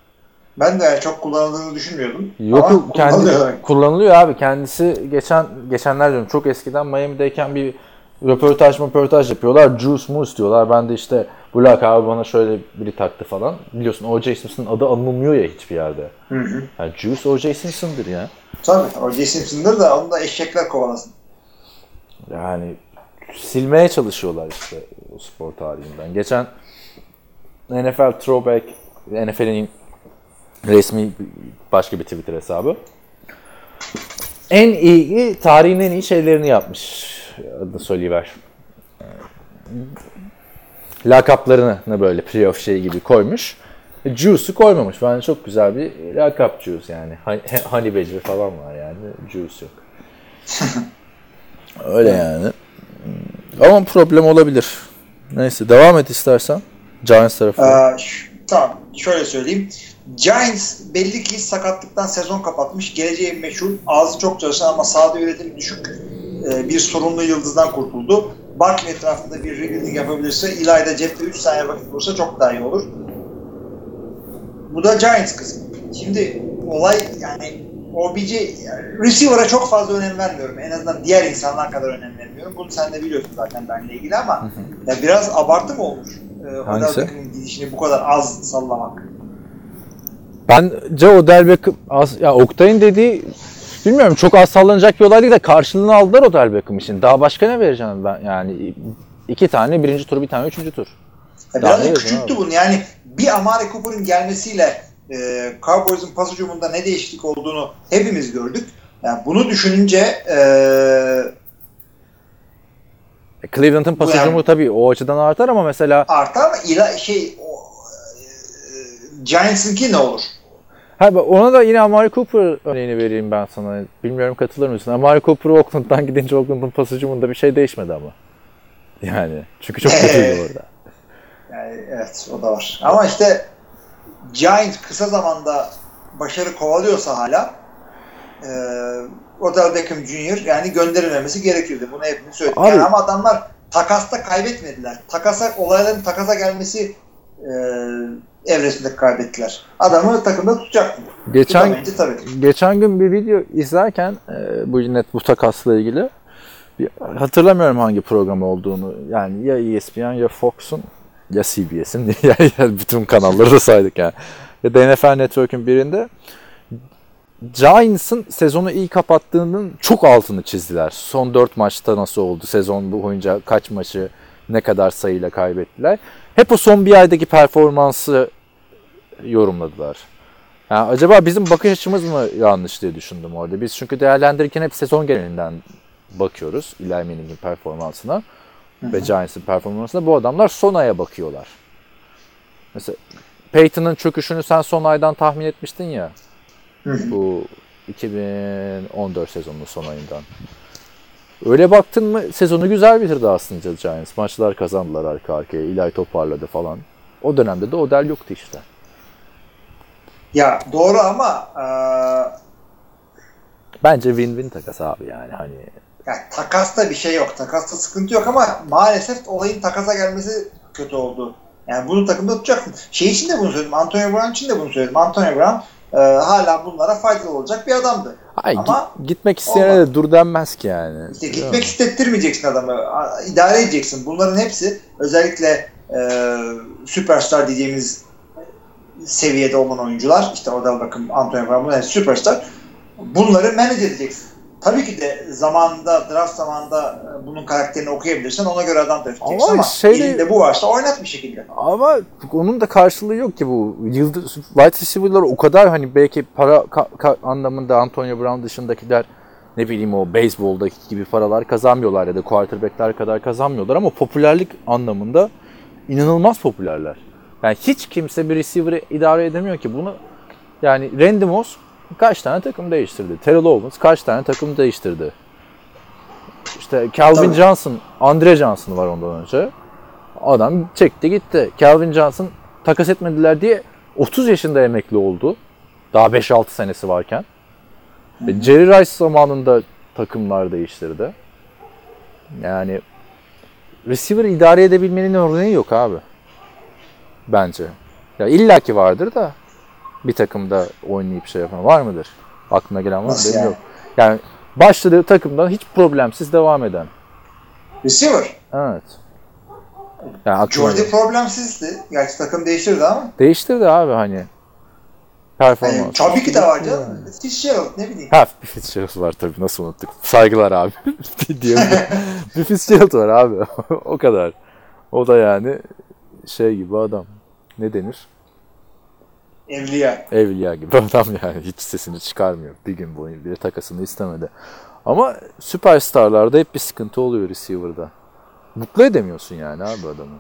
Ben de çok kullanıldığını düşünmüyordum. Yok Ama kendi kullanılıyor. kullanılıyor abi. Kendisi geçen geçenler diyorum çok eskiden Miami'deyken bir röportaj röportaj yapıyorlar. Juice Moose diyorlar. Ben de işte bu lakabı bana şöyle biri taktı falan. Biliyorsun O.J. Simpson'ın adı anılmıyor ya hiçbir yerde. Hı hı. Yani Juice O.J. Simpson'dır ya. Tabii. O Simpson'dır da onu da eşekler kovalasın. Yani silmeye çalışıyorlar işte o spor tarihinden. Geçen NFL Throwback, NFL'in resmi başka bir Twitter hesabı. En iyi, tarihin en iyi şeylerini yapmış. Adını söyleyiver. Lakaplarını böyle playoff şey gibi koymuş. Juice'u koymamış. Bence çok güzel bir lakap Juice yani. Honey Badger falan var yani. Juice yok. Öyle yani. Ama problem olabilir. Neyse devam et istersen. Giants tarafı. Ee, tamam. Şöyle söyleyeyim. Giants belli ki sakatlıktan sezon kapatmış. Geleceği meşhur. Ağzı çok çalışan ama sahada üretimi düşük e, bir sorunlu yıldızdan kurtuldu. Barkley etrafında bir rebuilding yapabilirse İlayda cepte 3 saniye vakit bulursa çok daha iyi olur. Bu da Giants kısmı. Şimdi olay yani OBJ yani receiver'a çok fazla önem vermiyorum. En azından diğer insanlar kadar önem vermiyorum. Bunu sen de biliyorsun zaten benimle ilgili ama ya biraz abartı mı olmuş? Ee, Hangisi? Odell Beckham'ın gidişini bu kadar az sallamak. Bence Odell Beckham, az, ya Oktay'ın dediği bilmiyorum çok az sallanacak bir olay değil de karşılığını aldılar Odell Beckham için. Daha başka ne vereceğim ben yani iki tane birinci tur bir tane üçüncü tur. Ya Daha biraz da küçülttü bunu. Yani bir Amari Cooper'ın gelmesiyle e, Cowboys'un pas hücumunda ne değişiklik olduğunu hepimiz gördük. Yani bunu düşününce E, Cleveland'ın pas Bu yani- tabii o açıdan artar ama mesela artar ama ila, şey o, e, Giants'ınki ne olur? ha, ona da yine Amari Cooper örneğini vereyim ben sana. Bilmiyorum katılır mısın? Amari Cooper Oakland'dan gidince Oakland'ın pas hücumunda bir şey değişmedi ama. Yani çünkü çok kötüydü orada. Yani evet o da var. Ama işte Giants kısa zamanda başarı kovalıyorsa hala e, Odell Beckham Jr. yani gönderilmemesi gerekirdi. Bunu hepimiz söyledik. Abi- Yani ama adamlar takasta kaybetmediler. Takasa olayların takasa gelmesi e, evresinde kaybettiler. Adamı takımda tutacaktı. Geçen tabii. Geçen gün bir video izlerken e, bu net bu takasla ilgili bir, hatırlamıyorum hangi program olduğunu. Yani ya ESPN ya Fox'un ya CBS'in ya, ya bütün kanalları da saydık yani. Ya da NFL Network'ün birinde Giants'ın sezonu iyi kapattığının çok altını çizdiler. Son 4 maçta nasıl oldu? Sezon boyunca kaç maçı ne kadar sayıyla kaybettiler? Hep o son bir aydaki performansı yorumladılar. Yani acaba bizim bakış açımız mı yanlış diye düşündüm orada. Biz çünkü değerlendirirken hep sezon genelinden bakıyoruz Eli Manning'in performansına ve Giants'ın performansına. Bu adamlar son aya bakıyorlar. Mesela Peyton'ın çöküşünü sen son aydan tahmin etmiştin ya. Bu 2014 sezonunun son ayından. Öyle baktın mı sezonu güzel bitirdi aslında Giants. Maçlar kazandılar arka arkaya. Eli toparladı falan. O dönemde de Odell yoktu işte. Ya doğru ama e, Bence win-win takas abi yani hani yani takasta bir şey yok. Takasta sıkıntı yok ama maalesef olayın takasa gelmesi kötü oldu. Yani bunu takımda tutacaksın. Şey için de bunu söyledim. Antonio Brown için de bunu söyledim. Antonio Brown e, hala bunlara faydalı olacak bir adamdı. Ay, Ama git- gitmek isteyene de dur denmez ki yani. İşte gitmek istettirmeyeceksin adamı. İdare edeceksin. Bunların hepsi özellikle e, süperstar diyeceğimiz seviyede olan oyuncular işte Odell Beckham, Antonio Brown bunlar hepsi süperstar. Bunları manage edeceksin. Tabii ki de zamanında, draft zamanında e, bunun karakterini okuyabilirsin. Ona göre adam draft edeceksin Ama ama, şeyde- elinde bu varsa oynat bir şekilde. Ama onun da karşılığı yok ki bu. Yıldız wide receiver'lar o kadar hani belki para ka- ka- anlamında Antonio Brown dışındakiler ne bileyim o beyzboldaki gibi paralar kazanmıyorlar ya da quarterback'ler kadar kazanmıyorlar ama popülerlik anlamında inanılmaz popülerler. Yani hiç kimse bir receiver'ı idare edemiyor ki bunu. Yani Randy Moss kaç tane takım değiştirdi. Terrell Owens kaç tane takım değiştirdi. İşte Calvin Tabii. Johnson, Andre Johnson var ondan önce. Adam çekti gitti. Calvin Johnson takas etmediler diye 30 yaşında emekli oldu. Daha 5-6 senesi varken. Ve Jerry Rice zamanında takımlar değiştirdi. Yani receiver idare edebilmenin örneği yok abi. Bence. Ya illaki vardır da bir takımda oynayıp şey yapan var mıdır? Aklına gelen var mı? Yani? yok. Yani başladığı takımdan hiç problemsiz devam eden. Receiver. Evet. Yani Jordi problemsizdi. Gerçi takım değiştirdi ama. Değiştirdi abi hani. Performans. Yani, tabii ki de var canım. Fitzgerald ne bileyim. Ha bir Fitzgerald var tabii nasıl unuttuk. Saygılar abi. bir- bir Fitzgerald var abi. o kadar. O da yani şey gibi adam. Ne denir? Evliya. Evliya gibi adam yani. Hiç sesini çıkarmıyor. Bir gün boyunca bile takasını istemedi. Ama süperstarlarda hep bir sıkıntı oluyor receiver'da. Mutlu edemiyorsun yani abi adamı.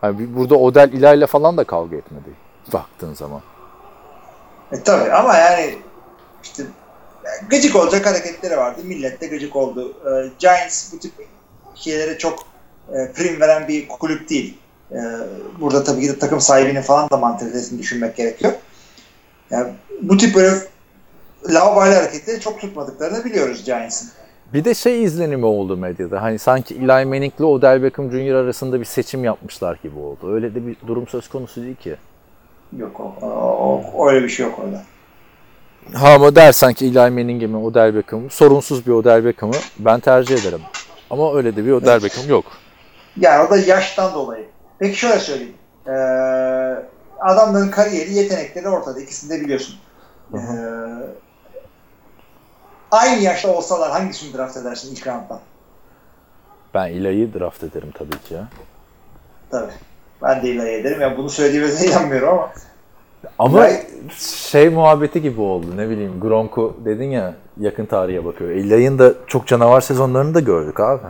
Hani burada Odell İlay'la falan da kavga etmedi. Baktığın zaman. E tabii ama yani işte yani gıcık olacak hareketleri vardı. Millet de gıcık oldu. Ee, Giants bu tip şeylere çok e, prim veren bir kulüp değil. Ee, burada tabii ki de takım sahibinin falan da mantalitesini düşünmek gerekiyor. Yani bu tip böyle lavabali hareketleri çok tutmadıklarını biliyoruz Giants'ın. Bir de şey izlenimi oldu medyada. Hani sanki Eli Manning ile Odell Beckham Jr. arasında bir seçim yapmışlar gibi oldu. Öyle de bir durum söz konusu değil ki. Yok o, o, o- öyle bir şey yok orada. Ha ama dersen ki Eli Manning'i mi Odell Beckham'ı, sorunsuz bir Odell Beckham'ı ben tercih ederim. Ama öyle de bir Odell Beckham yok. Yani o da yaştan dolayı. Peki şöyle söyleyeyim. Ee, adamların kariyeri, yetenekleri ortada. İkisini de biliyorsun. Ee, aynı yaşta olsalar hangisini draft edersin ilk rounddan? Ben Eli'yi draft ederim tabii ki ya. Tabii. Ben de ilave ederim. Yani bunu söylediğimize inanmıyorum ama. Ama şey muhabbeti gibi oldu ne bileyim Gronk'u dedin ya yakın tarihe bakıyor. Eli'nin da çok canavar sezonlarını da gördük abi.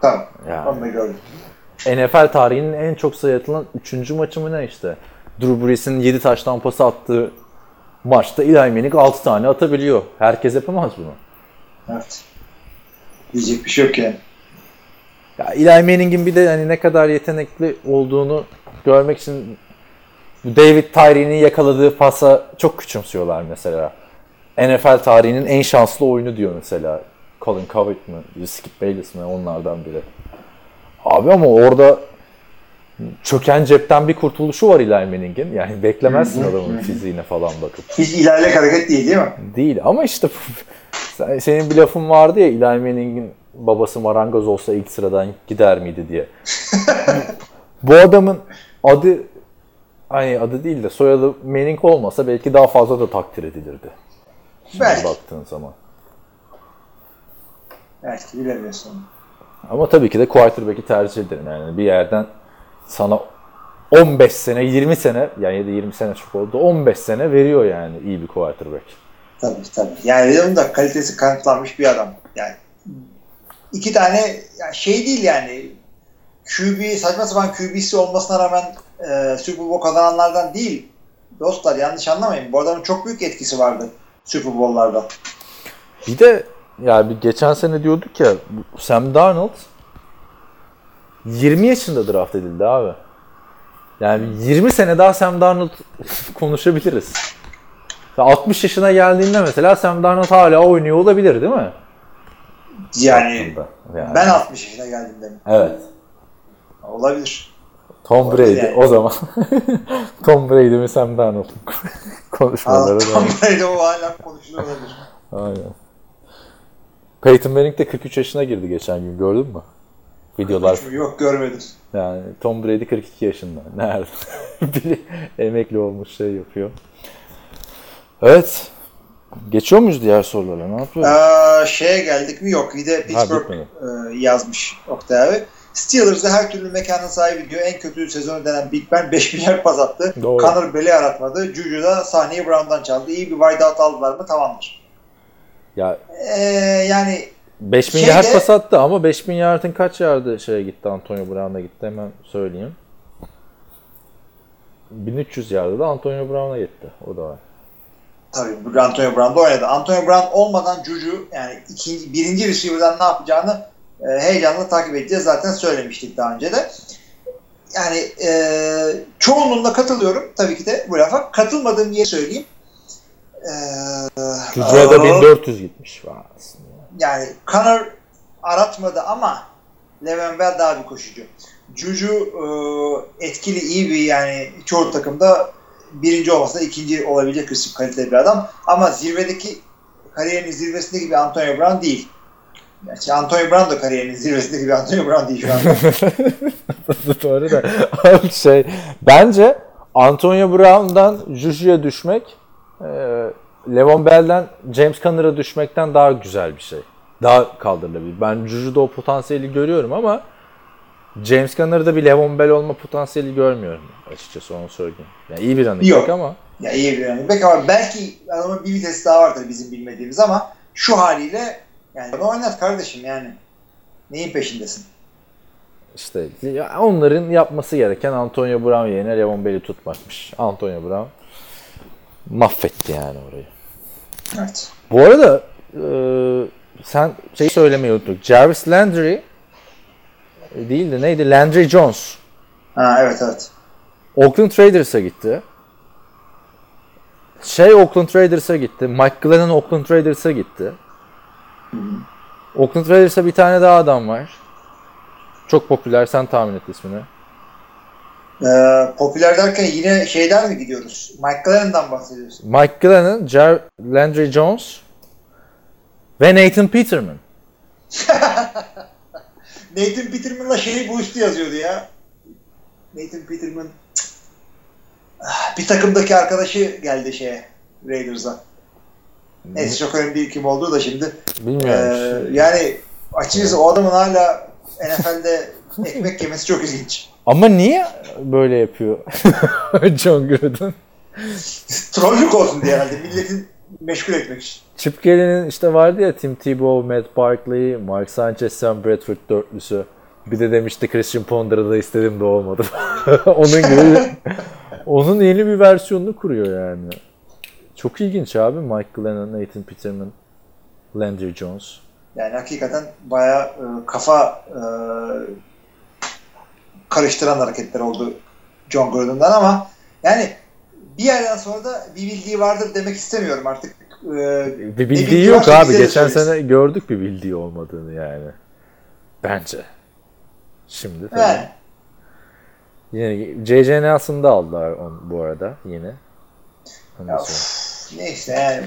Tamam. Yani. Onu da gördüm. NFL tarihinin en çok sayı atılan 3. maçı mı ne işte. Drew Brees'in 7 taş tampası attığı maçta Eli Manning 6 tane atabiliyor. Herkes yapamaz bunu. Evet. Diyecek bir şey yok yani. Ya Eli Manning'in bir de hani ne kadar yetenekli olduğunu görmek için David Tyree'nin yakaladığı pasa çok küçümsüyorlar mesela. NFL tarihinin en şanslı oyunu diyor mesela. Colin Cowherd mı, Skip Bayless mi onlardan biri. Abi ama orada çöken cepten bir kurtuluşu var Eli Manning'in. Yani beklemezsin adamın fiziğine falan bakıp. Hiç ilerlek hareket değil değil mi? Değil ama işte sen- senin bir lafın vardı ya Eli Manning'in babası marangoz olsa ilk sıradan gider miydi diye. Bu adamın adı hani adı değil de soyadı Manning olmasa belki daha fazla da takdir edilirdi. Şimdi Belki. baktığın zaman. Belki bilemiyorsun. Ama tabii ki de quarterback'i tercih ederim. Yani bir yerden sana 15 sene, 20 sene yani ya da 20 sene çok oldu. 15 sene veriyor yani iyi bir quarterback. Tabii tabii. Yani onun da kalitesi kanıtlanmış bir adam. Yani iki tane yani şey değil yani QB saçma sapan QB'si olmasına rağmen e, Super Bowl kazananlardan değil. Dostlar yanlış anlamayın. Bu adamın çok büyük etkisi vardı Super Bowl'larda. Bir de ya bir geçen sene diyorduk ya Sam Darnold 20 yaşında draft edildi abi. Yani 20 sene daha Sam Darnold konuşabiliriz. Ya 60 yaşına geldiğinde mesela Sam Darnold hala oynuyor olabilir değil mi? Yani. Yani. ben 60 yaşına geldim benim. Evet. Olabilir. Tom Brady Yani. o zaman. Tom Brady mi Sam Darnold konuşmaları Aa. Tom Brady o hala konuşuluyor olabilir. Aynen. Peyton Manning de 43 yaşına girdi geçen gün gördün mü? Videolar Yok görmedim. yani Tom Brady 42 yaşında. Nerede? Biri emekli olmuş şey yapıyor. Evet. Geçiyor muyuz diğer sorulara? Ne yapıyoruz? Aa, şeye geldik mi? Yok. Bir de Pittsburgh bitmedi. e, yazmış Oktay abi. Steelers'da her türlü mekanın sahibi diyor. En kötü sezonu denen Big Ben 5 milyar pas attı. Doğru. Connor Bell'i aratmadı. Juju da sahneyi Brown'dan çaldı. İyi bir wideout aldılar mı? Tamamdır. Ya Ee, yani 5000 Şeyde- yard pas attı ama 5000 yardın kaç yardı şeye gitti Antonio Brown'a gitti hemen söyleyeyim. 1300 yardı da Antonio Brown'a gitti. O da var. tabii Antonio Brown'da oynadı. Antonio Brown olmadan Juju yani ikinci, birinci receiver'dan ne yapacağını e, heyecanla takip edeceğiz. Zaten söylemiştik daha önce de. Yani e, çoğunluğunda katılıyorum tabii ki de bu lafa. Katılmadığım yeri söyleyeyim. E, Juju'ya da aa, 1400 gitmiş. Vay aslında. Yani Connor aratmadı ama Le'Veon Bell daha bir koşucu. Juju e, etkili, iyi bir yani çoğu takımda birinci olmasa ikinci olabilecek kısım kaliteli bir adam. Ama zirvedeki kariyerinin zirvesindeki bir Antonio Brown değil. Gerçi Antonio Brown da kariyerinin zirvesindeki bir Antonio Brown değil şu anda. Doğru da şey bence Antonio Brown'dan Juju'ya düşmek e, Levon Bell'den James Conner'a düşmekten daha güzel bir şey. Daha kaldırılabilir. Ben Juju'da o potansiyeli görüyorum ama James Conner'da bir Levon Bell olma potansiyeli görmüyorum açıkçası onu söyleyeyim. Yani iyi bir running Yok. back ama ya iyi bir running back ama belki adamın bir vitesi daha vardır bizim bilmediğimiz ama şu haliyle yani oynat kardeşim yani. Neyin peşindesin? işte onların yapması gereken Antonio Brown yerine Levon Bell'i tutmakmış. Antonio Brown mahvetti yani orayı. Evet. Bu arada e, sen şey söylemeyi unuttuk. Jarvis Landry e, değil de neydi? Landry Jones. Ha, evet evet. Oakland Raiders'a gitti. Şey Oakland Raiders'a gitti. Mike Glennon Oakland Raiders'a gitti. Oakland Raiders'a bir tane daha adam var. Çok popüler. Sen tahmin et ismini. Ee, popüler derken yine şeyden mi gidiyoruz? Mike Glennon'dan bahsediyorsun. Mike Glennon, Jar Landry Jones ve Nathan Peterman. Nathan Peterman'la şey bu üstü yazıyordu ya. Nathan Peterman. Ah, bir takımdaki arkadaşı geldi şeye Raiders'a. Neyse çok önemli değil kim olduğu da şimdi. Bilmiyorum. Ee, yani açıkçası o adamın hala NFL'de ekmek yemesi çok ilginç. Ama niye böyle yapıyor John Gruden? Trollük olsun diye herhalde. Milletin meşgul etmek için. Chip Kelly'nin işte vardı ya Tim Tebow, Matt Barkley, Mark Sanchez, Sam Bradford dörtlüsü. Bir de demişti Christian Ponder'ı da istedim de olmadı. onun gibi onun yeni bir versiyonunu kuruyor yani. Çok ilginç abi Mike Glennon, Nathan Peterman, Landry Jones. Yani hakikaten bayağı e, kafa e, karıştıran hareketler oldu John Gruden'dan ama yani bir yerden sonra da bir bildiği vardır demek istemiyorum artık. E, Bir bildiği bildiği yok abi. Geçen sene gördük bir bildiği olmadığını yani. Bence. Şimdi tabii. yani, Yine J.J. Nelson'ı da aldılar on, bu arada yine. Ondan ya, üf, neyse yani.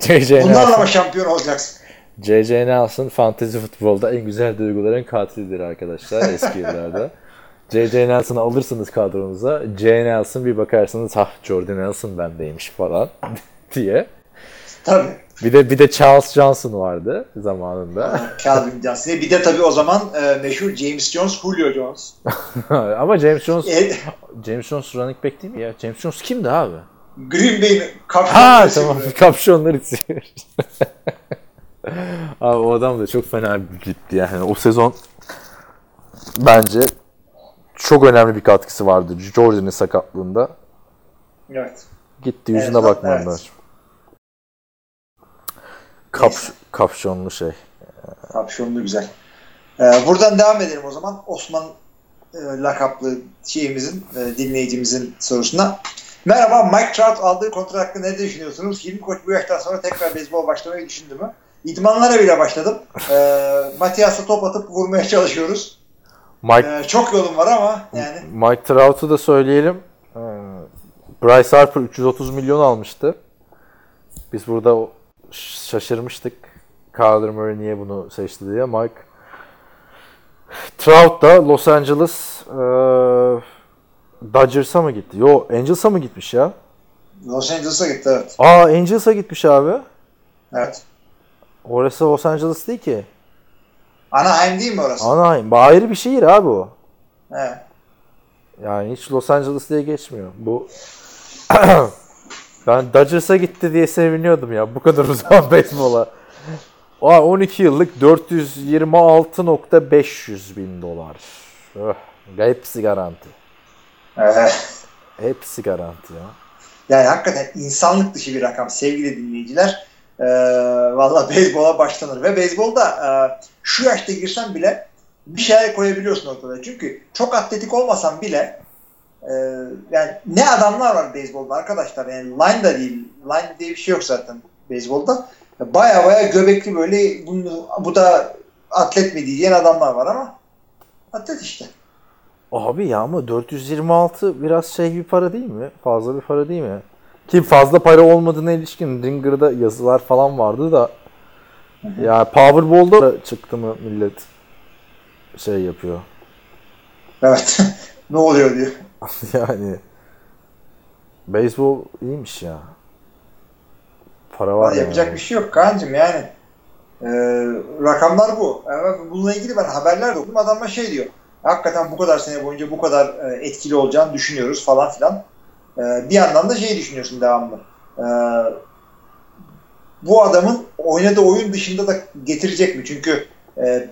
J.J. Bunlarla mı şampiyon olacaksın? J.J. Nelson fantezi futbolda en güzel duyguların katilidir arkadaşlar eski yıllarda. J.J. Nelson'ı alırsınız kadronuza. J. Nelson bir bakarsınız ha Jordan Nelson bendeymiş falan diye. Tabii. Bir de bir de Charles Johnson vardı zamanında. Calvin Johnson. Bir de tabii o zaman e, meşhur James Jones, Julio Jones. Ama James Jones E, James Jones running back değil mi ya? James Jones kimdi abi? Green Bay'in kaptanı. Ha tamam kapşonlar istiyor. Abi o adam da çok fena gitti yani. O sezon bence çok önemli bir katkısı vardı Jordan'ın sakatlığında. Evet. Gitti yüzüne Evet, bakmadılar. evet. Kap, Neyse. kapşonlu şey. Kapşonlu güzel. Ee, buradan devam edelim o zaman. Osman e, lakaplı şeyimizin, e, dinleyicimizin sorusuna. Merhaba, Mike Trout aldığı kontrat hakkında ne düşünüyorsunuz? Hilmi Koç bu yaştan sonra tekrar beyzbol başlamayı düşündü mü? İdmanlara bile başladım. Ee, Matias'a top atıp vurmaya çalışıyoruz. Mike Ee, çok yolum var ama yani Mike Trout'u da söyleyelim. Ee, Bryce Harper 330 milyon almıştı. Biz burada şaşırmıştık. Kyler Murray niye bunu seçti diye. Mike Trout da Los Angeles e, Dodgers'a mı gitti? Yo Angels'a mı gitmiş ya? Los Angeles'a gitti evet. Aa Angels'a gitmiş abi. Evet. Orası Los Angeles değil ki. Anaheim değil mi orası? Anaheim. Ayrı bir şehir abi o. Evet. Yani hiç Los Angeles diye geçmiyor. Bu ben Dodgers'a gitti diye seviniyordum ya. Bu kadar uzun beyzbola. Aa, 12 yıllık 426.500 bin dolar. Öh, hepsi garanti. Evet. Hepsi garanti ya. Yani hakikaten insanlık dışı bir rakam sevgili dinleyiciler. Ee, Valla beyzbola başlanır. Ve beyzbolda e, şu yaşta girsen bile bir şeyler koyabiliyorsun ortada. Çünkü çok atletik olmasan bile e, yani ne adamlar var beyzbolda arkadaşlar. Yani line da değil. Line diye bir şey yok zaten beyzbolda. Baya baya göbekli böyle bunu, bu da atlet mi diyen adamlar var ama atlet işte. Abi ya ama 426 biraz şey bir para değil mi? Fazla bir para değil mi? Ki fazla para olmadığına ilişkin Ringer'da yazılar falan vardı da ya Powerball'da da çıktı mı millet şey yapıyor. Evet. ne oluyor diyor. yani beyzbol iyiymiş ya. Para var Var yapacak yani. bir şey yok Kaan'cığım yani. Ee, rakamlar bu. Evet, bununla ilgili ben haberler de okudum. Adamlar şey diyor. Hakikaten bu kadar sene boyunca bu kadar e, etkili olacağını düşünüyoruz falan filan. Ee, bir yandan da şey düşünüyorsun devamlı. Ee, bu adamın oynadığı oyun dışında da getirecek mi? Çünkü e,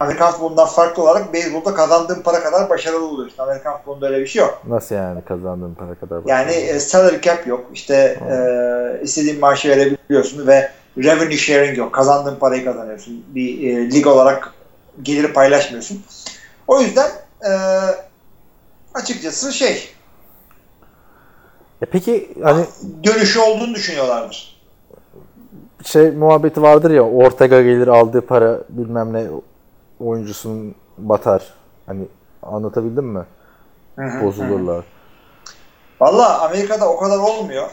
Amerikan futbolundan farklı olarak beyzbolda kazandığın para kadar başarılı oluyorsun. Amerikan futbolunda öyle bir şey yok. Nasıl yani kazandığın para kadar? Yani e, salary cap yok. İşte e, istediğin maaşı verebiliyorsun ve revenue sharing yok. Kazandığın parayı kazanıyorsun. Bir e, lig olarak geliri paylaşmıyorsun. O yüzden e, açıkçası şey E peki hani dönüşü olduğunu düşünüyorlardır. şey muhabbeti vardır ya Ortega gelir aldığı para bilmem ne oyuncusunun batar. Hani anlatabildim mi? Bozulurlar. Valla Amerika'da o kadar olmuyor.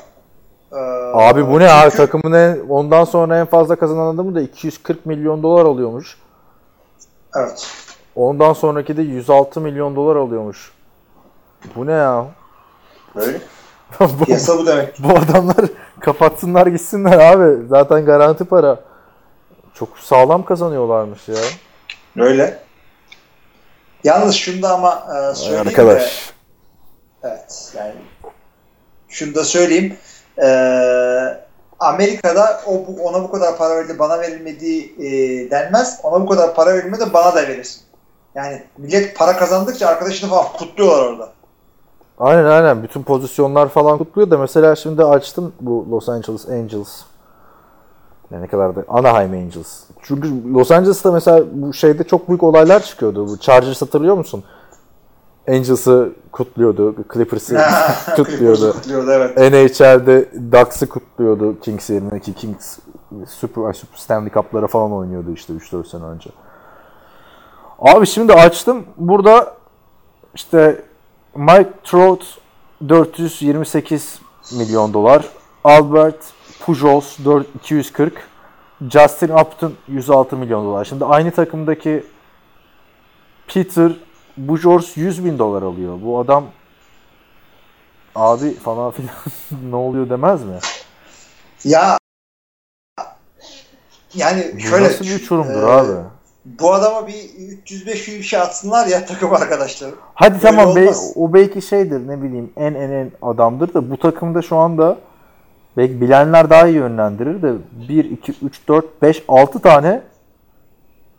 Ee, Abi bu ne abi çünkü- takımın en, ondan sonra en fazla kazanan adamı da 240 milyon dolar alıyormuş. Evet. Ondan sonraki de 106 milyon dolar alıyormuş. Bu ne ya? Böyle. bu, Piyasa bu demek. bu adamlar kapatsınlar gitsinler abi. Zaten garanti para. Çok sağlam kazanıyorlarmış ya. Öyle. Yalnız şunu da ama e, söyleyeyim de Arkadaş. Evet yani şunu da söyleyeyim. Ee, Amerika'da o bu- ona bu kadar para verildi bana verilmediği e, denmez. Ona bu kadar para verilmedi bana da verirsin. Yani millet para kazandıkça arkadaşını falan kutluyorlar orada. Aynen aynen. Bütün pozisyonlar falan kutluyor da mesela şimdi açtım bu Los Angeles Angels. Yani ne kadar da Anaheim Angels. Çünkü Los Angeles'ta mesela bu şeyde çok büyük olaylar çıkıyordu. Bu Chargers hatırlıyor musun? Angels'ı kutluyordu, Clippers'ı kutluyordu. kutluyordu evet. NHL'de Ducks'ı kutluyordu Kings yerine ki Kings Super, Super Stanley Cup'lara falan oynuyordu işte 3-4 sene önce. Abi şimdi açtım. Burada işte Mike Trout 428 milyon dolar. Albert Pujols 4 240. Justin Upton 106 milyon dolar. Şimdi aynı takımdaki Peter Pujols 100 bin dolar alıyor. Bu adam abi falan filan ne oluyor demez mi? Ya yani şöyle nasıl bir uçurumdur e, abi? Bu adama bir 300-500 bir şey atsınlar ya takım arkadaşları. Hadi Öyle tamam be, o belki şeydir ne bileyim en en en adamdır da bu takımda şu anda belki bilenler daha iyi yönlendirir de 1, 2, 3, 4, 5, 6 tane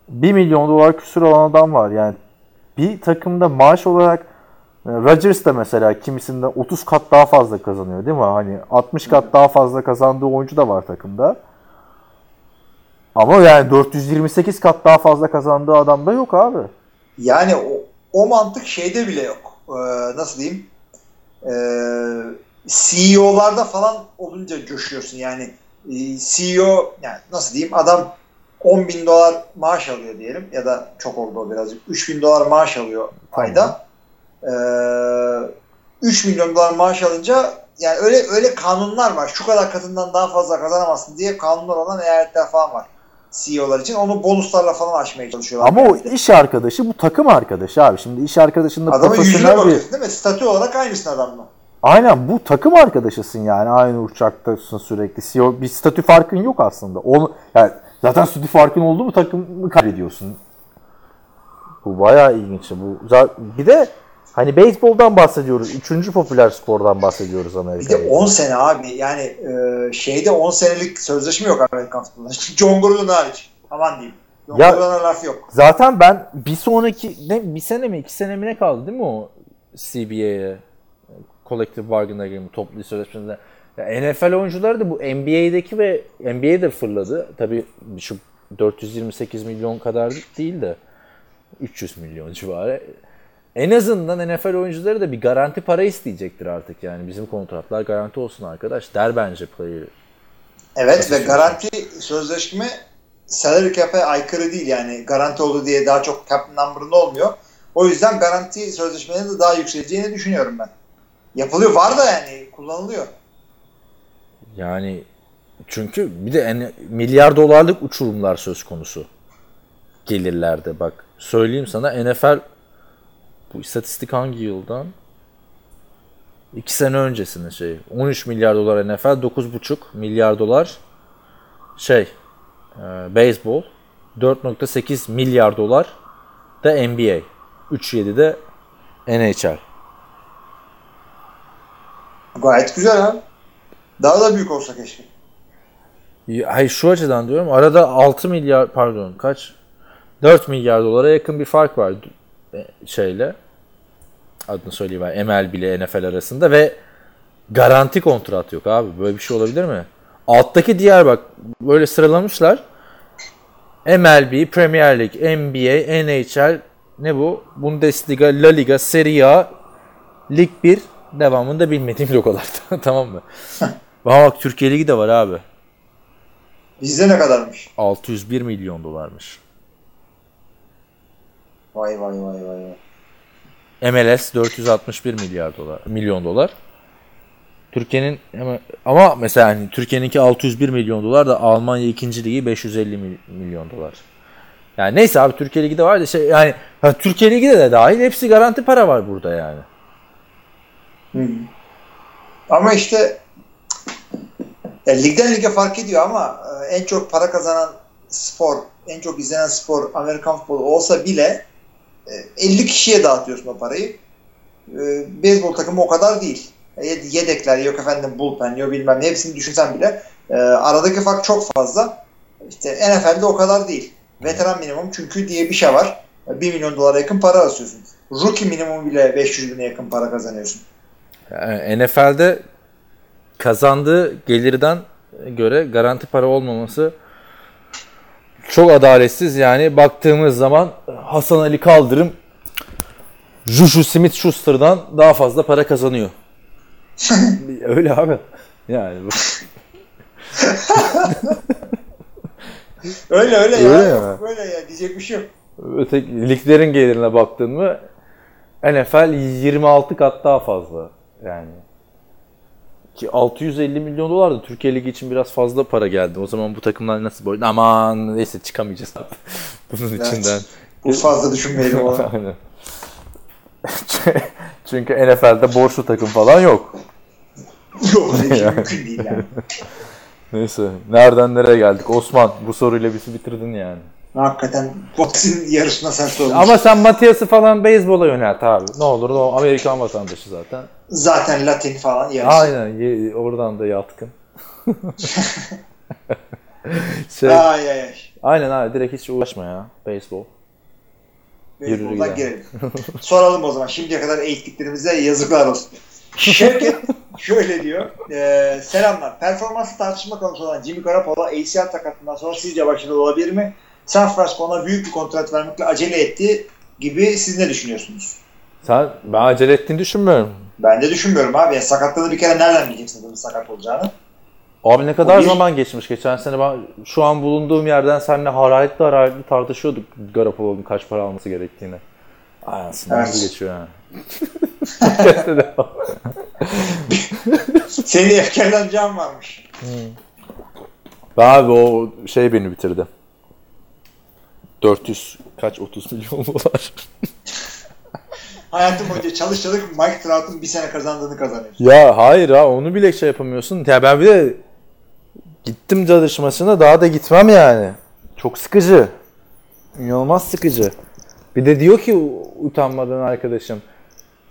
1 milyon dolar küsur olan adam var. Yani bir takımda maaş olarak e, Rodgers da mesela kimisinden 30 kat daha fazla kazanıyor değil mi? Hani 60 kat daha fazla kazandığı oyuncu da var takımda. Ama yani 428 kat daha fazla kazandığı adam da yok abi. Yani o, o mantık şeyde bile yok. Ee, nasıl diyeyim? Ee, CEO'larda falan olunca coşuyorsun. Yani e, CEO yani nasıl diyeyim adam 10 bin dolar maaş alıyor diyelim ya da çok oldu o birazcık. 3 bin dolar maaş alıyor ayda. Ee, 3 milyon dolar maaş alınca yani öyle öyle kanunlar var. Şu kadar katından daha fazla kazanamazsın diye kanunlar olan eyaletler falan var. CEO'lar için. Onu bonuslarla falan aşmaya çalışıyorlar. Ama o iş arkadaşı bu takım arkadaşı abi. Şimdi iş arkadaşında Adamın yüzüne profesyonel bir... bakıyorsun değil mi? Statü olarak aynısın adamla. Aynen bu takım arkadaşısın yani. Aynı uçaktasın sürekli. CEO, bir statü farkın yok aslında. Onu, yani zaten statü farkın oldu mu takımı kaybediyorsun. Bu bayağı ilginç. Bu bir de hani beyzboldan bahsediyoruz. Üçüncü popüler spordan bahsediyoruz Bir Amerika'da. de 10 sene abi. Yani e, şeyde 10 senelik sözleşme yok Amerikan futbolunda. John Gruden hariç. Aman diyeyim. John Ya- laf yok. Zaten ben bir sonraki ne bir sene mi iki sene mi ne kaldı değil mi o CBA'ye Collective Bargain Agreement toplu sözleşmesinde. Ya NFL oyuncuları da bu NBA'deki ve NBA'de fırladı. Tabii şu 428 milyon kadar değil de 300 milyon civarı. En azından NFL oyuncuları da bir garanti para isteyecektir artık yani. Bizim kontratlar garanti olsun arkadaş der bence player. Evet Nasıl ve söyleyeyim? garanti sözleşme salary cap'e aykırı değil yani. Garanti oldu diye daha çok cap number'ında olmuyor. O yüzden garanti sözleşmenin de daha yükseleceğini düşünüyorum ben. Yapılıyor. Var da yani kullanılıyor. Yani çünkü bir de en, milyar dolarlık uçurumlar söz konusu gelirlerde bak. Söyleyeyim sana NFL bu istatistik hangi yıldan? 2 sene öncesinin şey. 13 milyar dolar NFL, 9,5 milyar dolar şey e, beyzbol, 4.8 milyar dolar da NBA, 3.7 de NHL. Gayet güzel abi. Daha da büyük olsa keşke. Hayır şu açıdan diyorum. Arada 6 milyar pardon kaç? 4 milyar dolara yakın bir fark var e, şeyle. Adını söyleyeyim ben. MLB ile NFL arasında ve garanti kontrat yok abi. Böyle bir şey olabilir mi? Alttaki diğer bak böyle sıralamışlar. MLB, Premier League, NBA, NHL ne bu? Bundesliga, La Liga, Serie A, Lig 1 devamında bilmediğim logolar. tamam mı? Bak Türkiye Ligi de var abi. Bizde ne kadarmış? 601 milyon dolarmış. Vay vay vay vay. vay. MLS 461 milyar dolar, milyon dolar. Türkiye'nin ama mesela hani Türkiye'ninki 601 milyon dolar da Almanya 2. ligi 550 mil- milyon dolar. Yani neyse abi Türkiye Ligi de var şey yani ha, Türkiye Ligi de, de dahil hepsi garanti para var burada yani. Ama işte ya ligden lige fark ediyor ama e, en çok para kazanan spor, en çok izlenen spor Amerikan futbolu olsa bile e, 50 kişiye dağıtıyorsun o parayı. E, Beyzbol takımı o kadar değil. E, Yedekler yok efendim bullpen yok bilmem ne hepsini düşünsen bile e, aradaki fark çok fazla. İşte NFL'de o kadar değil. Veteran minimum çünkü diye bir şey var. 1 milyon dolara yakın para asıyorsun. Rookie minimum bile 500 bine yakın para kazanıyorsun. Yani NFL'de kazandığı gelirden göre garanti para olmaması çok adaletsiz. Yani baktığımız zaman Hasan Ali Kaldırım Juju Smith-Schuster'dan daha fazla para kazanıyor. Öyle abi. Yani bu- Öyle öyle, Öyle ya. mi? Yok, Böyle ya diyecek bir şey yok. öteki liglerin gelirine baktın mı NFL 26 kat daha fazla. Yani ki 650 milyon dolar da Türkiye Ligi için biraz fazla para geldi. O zaman bu takımlar nasıl boyun? Aman neyse çıkamayacağız abi. Bunun Evet. içinden. Bu fazla düşünmeyelim onu. Aynen. Çünkü NFL'de borçlu takım falan yok. Yok şey mümkün değil yani. Neyse. Nereden nereye geldik? Osman bu soruyla bizi bitirdin yani. Hakikaten boxing yarışına sen sormuşsun. Ama sen Matias'ı falan beyzbola yönelt abi. Ne olur o Amerikan vatandaşı zaten. Zaten Latin falan yarışı. Aynen ye- oradan da yatkın. şey, Ay ay ay. aynen abi direkt hiç uğraşma ya beyzbol. Beyzboldan girelim. Soralım o zaman. Şimdiye kadar eğittiklerimize yazıklar olsun. Şevket şöyle diyor. E, selamlar. Performansı tartışma konusu olan Jimmy Garoppolo ACL sakatından sonra sizce başarılı olabilir mi? San Francisco ona büyük bir kontrat vermekle acele etti gibi siz ne düşünüyorsunuz? Sen ben acele ettiğini düşünmüyorum. Ben de düşünmüyorum abi. Ya, sakatlığını bir kere nereden bileceksin adamın sakat olacağını? Abi ne kadar O bir- zaman geçmiş. Geçen sene ben şu an bulunduğum yerden seninle hararetli hararetli tartışıyorduk Garoppolo'nun kaç para alması gerektiğini. Anasını Evet. geçiyor ha. Podcast'te de- Seni efkarlanacağım varmış. Abi o şey beni bitirdi. 400 kaç 30 milyon dolar. Hayatım boyunca çalış çalış Mike Trout'un bir sene kazandığını kazanıyorsun. ya hayır ha onu bile şey yapamıyorsun. Ya ben bir de gittim cadış maçına daha da gitmem yani. Çok sıkıcı. İnanılmaz sıkıcı. Bir de diyor ki utanmadan arkadaşım.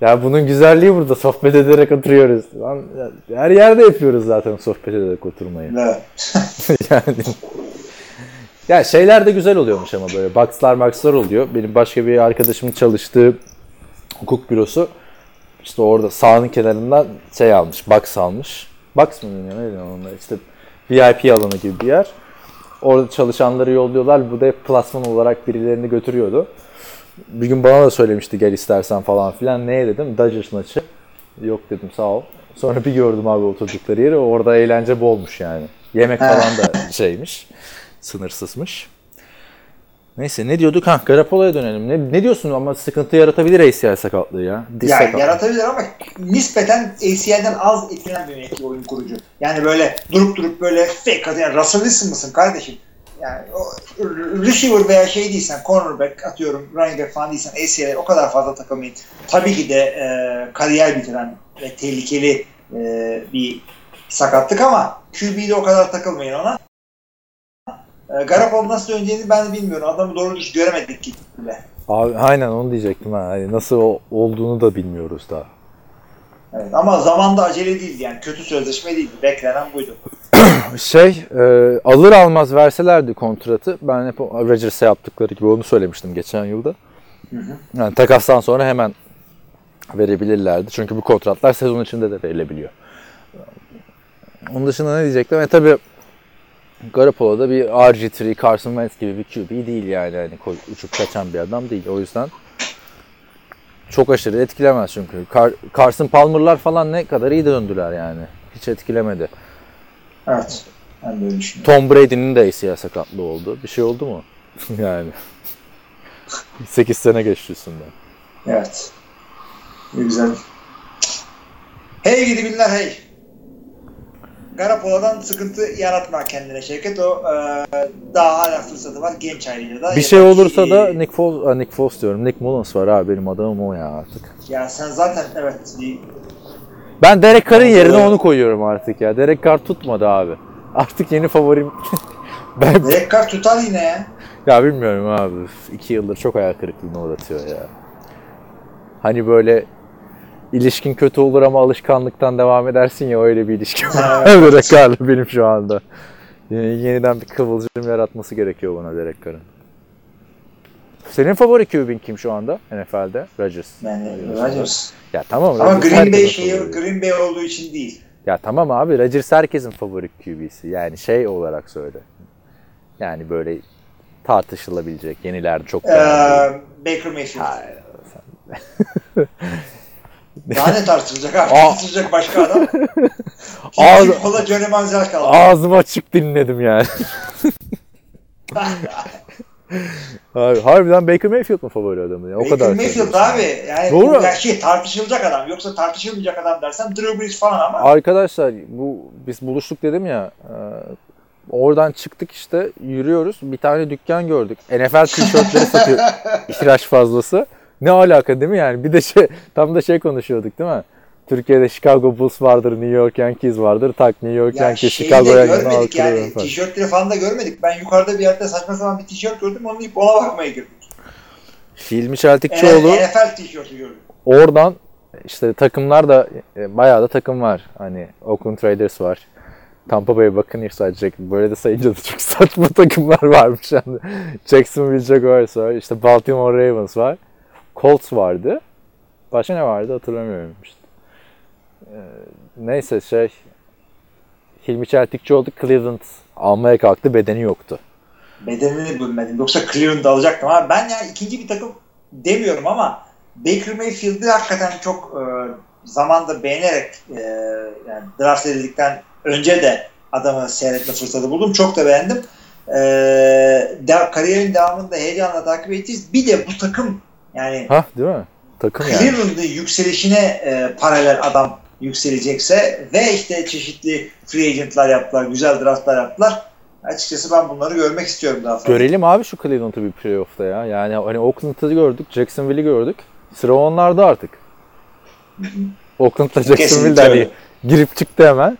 Ya bunun güzelliği burada sohbet ederek oturuyoruz. Lan, her yerde yapıyoruz zaten sohbet ederek oturmayı. Evet. yani. Ya şeyler de güzel oluyormuş ama böyle boxlar boxlar oluyor. Benim başka bir arkadaşımın çalıştığı hukuk bürosu işte orada sahanın kenarından şey almış, box almış. Box mı deniyor ne deniyor onlar işte VIP alanı gibi bir yer. Orada çalışanları yolluyorlar. Bu da hep plasman olarak birilerini götürüyordu. Bir gün bana da söylemişti gel istersen falan filan. Neye dedim? Dodgers maçı. Yok dedim sağ ol. Sonra bir gördüm abi oturdukları yeri. Orada eğlence bolmuş yani. Yemek falan da şeymiş. Sınırsızmış. Neyse ne diyorduk? Ha Garapola'ya dönelim. Ne, ne diyorsun ama sıkıntı yaratabilir ACL sakatlığı ya. Diz Ya sakatlığı. yaratabilir ama nispeten ACL'den az etkilenen bir yönetici oyun kurucu. Yani böyle durup durup böyle fake atıyor. Yani Russell Wilson mısın kardeşim? Yani o receiver veya şey değilsen, cornerback atıyorum, running back falan değilsen ACL'e o kadar fazla takılmayın. Tabii ki de e, kariyer bitiren ve tehlikeli e, bir sakatlık ama QB'de o kadar takılmayın ona. E, Garoppolo nasıl döneceğini ben de bilmiyorum. Adamı doğru düz göremedik ki bile. Abi, aynen onu diyecektim ha. Hani nasıl olduğunu da bilmiyoruz daha. Evet, ama zamanda acele değildi yani kötü sözleşme değildi. Beklenen buydu. Şey e, alır almaz verselerdi kontratı ben hep o Rodgers'a yaptıkları gibi onu söylemiştim geçen yılda. Yani takastan sonra hemen verebilirlerdi. Çünkü bu kontratlar sezon içinde de verilebiliyor. Onun dışında ne diyecektim? E tabi Garoppolo da bir RG3, Carson Wentz gibi bir QB değil yani. Koy- uçup kaçan bir adam değil. O yüzden çok aşırı etkilemez çünkü. Car- Carson Palmer'lar falan ne kadar iyi döndüler yani. Hiç etkilemedi. Evet. Ben de öyle düşünüyorum. Tom Brady'nin de ACL sakatlığı oldu. Bir şey oldu mu? yani. 8 sene geçti üstünden. Evet. Ne güzel. Hey gidi binler hey. Garoppolo'dan sıkıntı yaratma kendine Şevket. O e, daha hala fırsatı var genç ayrıca da. Bir şey olursa ki- da Nick Foles, Nick Foles diyorum. Nick Mullins var abi benim adamım o ya artık. Ya sen zaten evet bir- Ben Derek Carr'ın yerine onu koyuyorum artık ya. Derek Carr tutmadı abi. Artık yeni favorim. ben Derek Carr tutar yine ya. ya bilmiyorum abi. İki yıldır çok hayal kırıklığına uğratıyor ya. Hani böyle ilişkin kötü olur ama alışkanlıktan devam edersin ya öyle bir ilişki var. Derek Carr'la benim şu anda. Yeni- Yeniden bir kıvılcım yaratması gerekiyor bana Derek Carr'ın. Senin favori QB'in kim şu anda NFL'de? Rodgers. Yani Rodgers. Ya tamam. Ama Rodgers Green Bay şeyi favori. Green Bay olduğu için değil. Ya tamam abi Rodgers herkesin favori QB'si. Yani şey olarak söyle. Yani böyle tartışılabilecek yeniler çok Ee. Baker Mayfield. Hayır, Daha ne tartışılacak abi? Tartışılacak başka adam. Ağzı- Gitti kola Johnny Manziel kaldı. Ağzım açık dinledim yani. Abi, harbiden Baker Mayfield mu favori adamı ya? O Baker kadar. Mayfield abi. Yani Doğru. ya şey tartışılacak adam. Yoksa tartışılmayacak adam dersen Drew Brees falan ama Arkadaşlar bu biz buluştuk dedim ya. e, oradan çıktık işte yürüyoruz. Bir tane dükkan gördük. NFL tişörtleri satıyor. İhtiyaç fazlası. Ne alaka değil mi yani? Bir de şey tam da şey konuşuyorduk değil mi? Türkiye'de Chicago Bulls vardır, New York Yankees vardır. Tak New York ya Yankees, Chicago Yankees. görmedik yani. falan. Tişörtleri falan da görmedik. Ben yukarıda bir yerde saçma sapan bir tişört gördüm. Onu deyip ona bakmaya girdim. Hilmi Çeltikçioğlu NFL tişörtü gördüm. oradan işte takımlar da e, bayağı da takım var. Hani Oakland Raiders var. Tampa Bay Buccaneers. Jack- Böyle de sayınca da çok saçma takımlar varmış. Yani Jacksonville Jaguars var. İşte Baltimore Ravens var. Colts vardı. Başka ne vardı hatırlamıyorum işte. Ee, neyse şey Hilmi Çeltikçioğlu Cleveland almaya kalktı. Bedeni yoktu. Bedenini bilmedim. Yoksa Cleveland'ı alacaktım ama ben yani ikinci bir takım demiyorum ama Baker Mayfield'i hakikaten çok e, zamanda beğenerek e, yani draft edildikten önce de adamı seyretme fırsatı buldum. Çok da beğendim. E, de, kariyerin devamını heyecanla takip edeceğiz. Bir de bu takım yani Ha değil mi? Takım yani. Cleveland'ın yükselişine e, paralel adam yükselecekse ve işte çeşitli free agentlar yaptılar, güzel draftlar yaptılar. Açıkçası ben bunları görmek istiyorum daha fazla. Görelim abi şu Cleveland'ı bir playoff'ta ya. Yani hani Oakland'ı gördük, Jacksonville'i gördük. Sıra onlarda artık. Oakland'la Jacksonville hani girip çıktı hemen.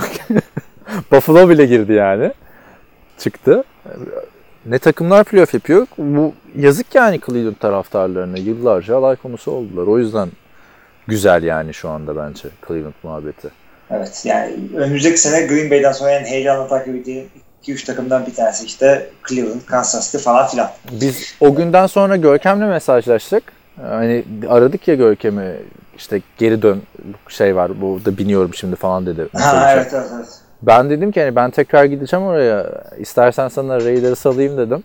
Buffalo bile girdi yani. Çıktı. Ne takımlar playoff yapıyor. Bu yazık yani Cleveland taraftarlarına. Yıllarca alay konusu oldular. O yüzden güzel yani şu anda bence Cleveland muhabbeti. Evet yani önümüzdeki sene Green Bay'den sonra en heyecanla takip ettiğim 2-3 takımdan bir tanesi işte Cleveland, Kansas City falan filan. Biz o günden sonra Görkem'le mesajlaştık. Hani aradık ya Görkem'i işte geri dön şey var burada biniyorum şimdi falan dedi. Ha evet evet evet. Ben dedim ki hani ben tekrar gideceğim oraya. İstersen sana Raiders'ı salayım dedim.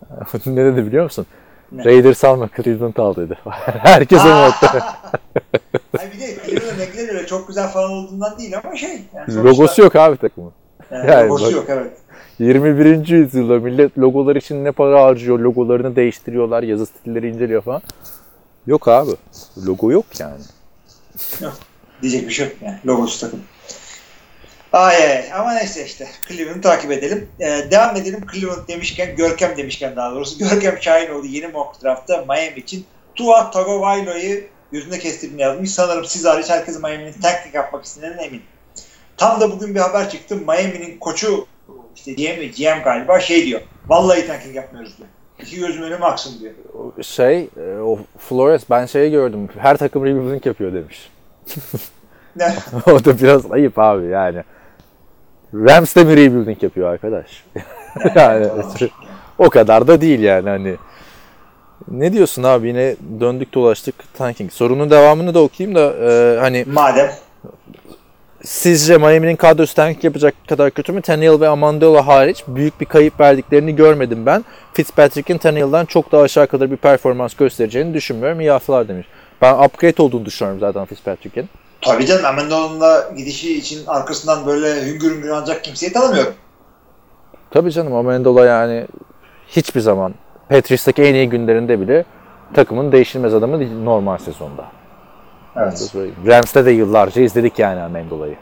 ne dedi biliyor musun? Ne? Raiders alma Cleveland al dedi. Herkes o modda. Hayır bir de Cleveland renkleri öyle çok güzel falan olduğundan değil ama şey. Yani sonuçta- Logosu yok abi takımın. Yani Yani logosu bak- yok evet. 21. yüzyılda millet logolar için ne para harcıyor, logolarını değiştiriyorlar, yazı stilleri inceliyor falan. Yok abi. Logo yok yani. Diyecek bir şey yok yani. Logosu takım. Ay ay ama neyse işte. Cleveland'ı takip edelim. Ee, devam edelim. Cleveland demişken, Görkem demişken daha doğrusu. Görkem Şahinoğlu yeni mock draft'ta Miami için Tua Tagovailo'yu gözünde kestirdiğini yazmış. Sanırım siz hariç herkes Miami'nin tanking yapmak istediğinden emin. Tam da bugün bir haber çıktı. Miami'nin koçu işte GM, GM galiba şey diyor. Vallahi tanking yapmıyoruz diyor. İki gözüm önüme aksın diyor. Şey, e, o Flores ben şeyi gördüm. Her takım rebuilding yapıyor demiş. Ne? o da biraz ayıp abi yani. Rams de mi rebuilding yapıyor arkadaş? yani o kadar da değil yani hani. Ne diyorsun abi yine döndük dolaştık tanking. Sorunun devamını da okuyayım da e, hani Madem sizce Miami'nin kadrosu tanking yapacak kadar kötü mü? Tannehill ve Amendola hariç büyük bir kayıp verdiklerini görmedim ben. Fitzpatrick'in Tannehill'dan çok daha aşağı kadar bir performans göstereceğini düşünmüyorum. İyi haftalar demiş. Ben upgrade olduğunu düşünüyorum zaten Fitzpatrick'in. Tabii canım Amendola'nın gidişi için arkasından böyle hüngür hüngür ancak kimseyi tanımıyorum. Tabii canım Amendola yani hiçbir zaman Patriots'taki en iyi günlerinde bile takımın değişilmez adamı değil normal sezonda. Evet. Rams'te de yıllarca izledik yani Amendola'yı.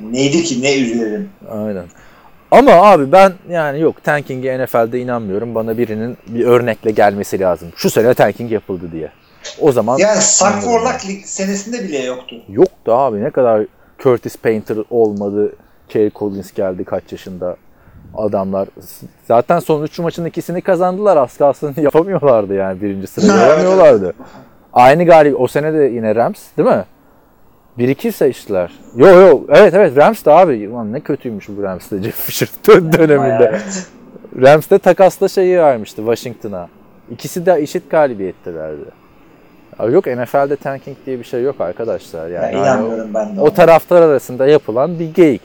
Neydi ki ne üzülelim. Aynen. Ama abi ben yani yok tanking'e NFL'de inanmıyorum. Bana birinin bir örnekle gelmesi lazım. Şu sene tanking yapıldı diye. O zaman Yani Sakforlak lig senesinde bile yoktu. yoktu abi ne kadar Curtis Painter olmadı. Kerry Collins geldi kaç yaşında adamlar. Zaten son 3 maçın ikisini kazandılar. Az kalsın yapamıyorlardı yani birinci sırayı yapamıyorlardı. Aynı galip o sene de yine Rams değil mi? 1-2 seçtiler. Yo yo evet evet Rams de abi. Ulan ne kötüymüş bu Rams de Jeff Fisher dön- döneminde. Rams de takasla şeyi vermişti Washington'a. İkisi de eşit galibiyettelerdi. Yok NFL'de tanking diye bir şey yok arkadaşlar. Yani, Yani yani inanmıyorum ben de. o, ona. taraftar arasında yapılan bir geyik.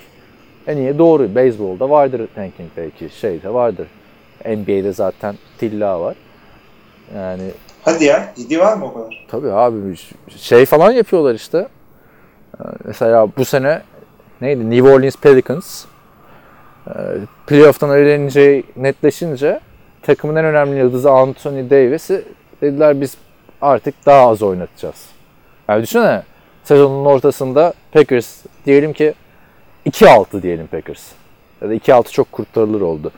En iyi doğru. Beyzbolda vardır tanking belki. Şeyde vardır. NBA'de zaten tilla var. Yani Hadi ya ciddi var mı o kadar? Tabii abi şey falan yapıyorlar işte. Ee, Mesela bu sene neydi? New Orleans Pelicans Ee, playoff'tan eleneceği netleşince takımın en önemli yıldızı Anthony Davis'i dediler biz artık daha az oynatacağız. Yani düşünsene sezonun ortasında Packers diyelim ki 2-6 diyelim Packers. Ya da 2-6 çok kurtarılır oldu.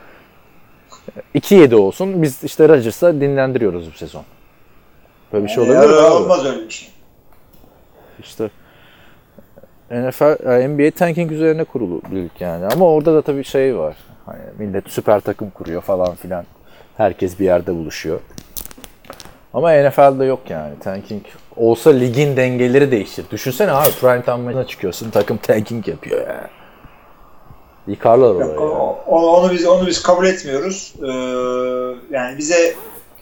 2-7 olsun biz işte Rodgers'a dinlendiriyoruz bu sezon. Böyle bir şey olabilir mi? Olmaz öyle bir şey. İşte NFL, NBA tanking üzerine kurulu lig yani. Ama orada da tabii şey var. Hani millet süper takım kuruyor falan filan. Herkes bir yerde buluşuyor. Ama NFL'de yok yani. Tanking olsa ligin dengeleri değişir. Düşünsene abi prime time maçına çıkıyorsun takım tanking yapıyor ya. Yıkarlar orayı. Yok, ya. o- o- onu biz onu biz kabul etmiyoruz. Ee, yani bize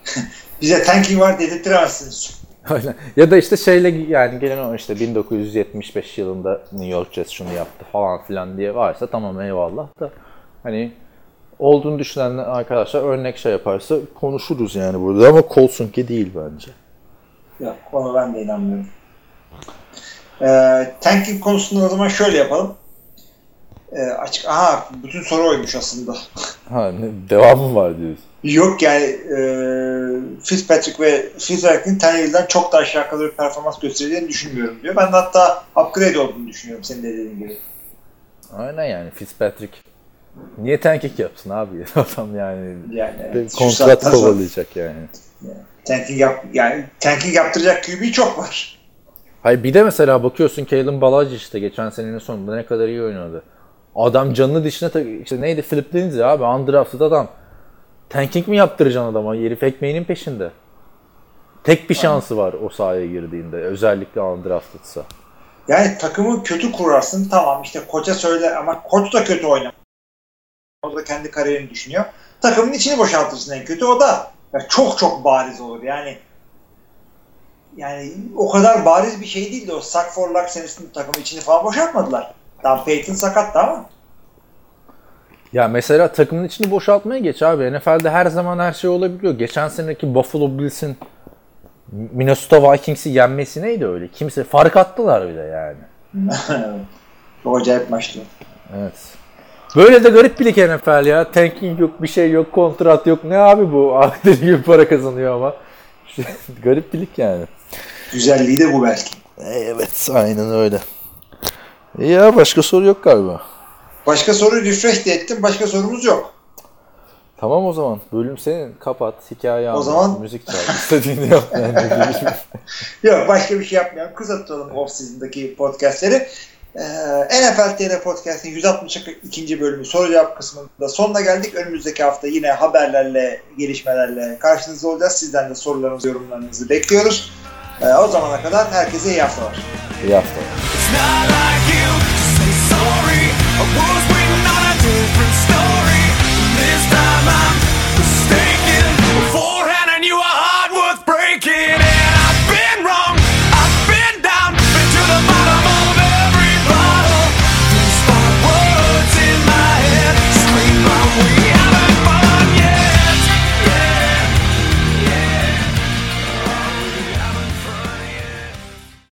bize tanking var dedirtemezsiniz. Aynen. ya da işte şeyle yani gelen o işte 1975 yılında New York Jets şunu yaptı falan filan diye varsa tamam eyvallah da hani olduğunu düşünen arkadaşlar örnek şey yaparsa konuşuruz yani burada ama Colson'ki değil bence. Yok onu ben de inanmıyorum. Ee, tanking konusunda o zaman şöyle yapalım. Ee, açık aha bütün soru oymuş aslında. Ha ne, devamı var diyorsun. Yok yani e, Fitzpatrick ve Fitzpatrick'in Tannehill'den çok daha aşağı kalır bir performans göstereceğini düşünmüyorum diyor. Ben de hatta upgrade olduğunu düşünüyorum senin de dediğin gibi. Aynen yani Fitzpatrick. Niye tanking yapsın abi? Adam yani Yani evet, kontrat kovalayacak yani. Tanking, yap, yani tanking yaptıracak QB çok var. Hayır bir de mesela bakıyorsun Kalen Ballage işte geçen senenin sonunda ne kadar iyi oynadı. Adam canını dişine tak işte neydi Philip Lindsay abi undrafted adam. Tanking mi yaptıracaksın adama? Herif ekmeğinin peşinde. Tek bir şansı var o sahaya girdiğinde. Özellikle undrafted'sa. Yani takımı kötü kurarsın tamam işte koça söyle ama koç da kötü oynar. O da kendi kariyerini düşünüyor. Takımın içini boşaltırsın en kötü o da çok çok bariz olur yani. Yani o kadar bariz bir şey değildi o Sack for Luck senesinde takımın içini falan boşaltmadılar. Tam Peyton sakattı ama. Ya mesela takımın içini boşaltmaya geç abi. NFL'de her zaman her şey olabiliyor. Geçen seneki Buffalo Bills'in Minnesota Vikings'i yenmesi neydi öyle? Kimse fark attılar bile yani. çok acayip maçtı. Evet. Böyle de garip bir lig NFL ya. Tanking yok, bir şey yok, kontrat yok. Ne abi bu? Akdeli gibi para kazanıyor ama. garip bir lig yani. Güzelliği de bu belki. Evet, aynen öyle. Ya başka soru yok galiba. Başka soru refresh de ettim. Başka sorumuz yok. Tamam o zaman. Bölüm senin. Kapat. Hikaye anlat. zaman- Müzik çal. İstediğini yap. Yani. Yok başka bir şey yapmayalım. Kısa tutalım off-season'daki podcastleri. Ee, NFL TR Podcast'in 162. bölümü soru cevap kısmında sonuna geldik. Önümüzdeki hafta yine haberlerle, gelişmelerle karşınızda olacağız. Sizden de sorularınızı, yorumlarınızı bekliyoruz. Ee, o zamana kadar herkese iyi haftalar. İyi haftalar. Beforehand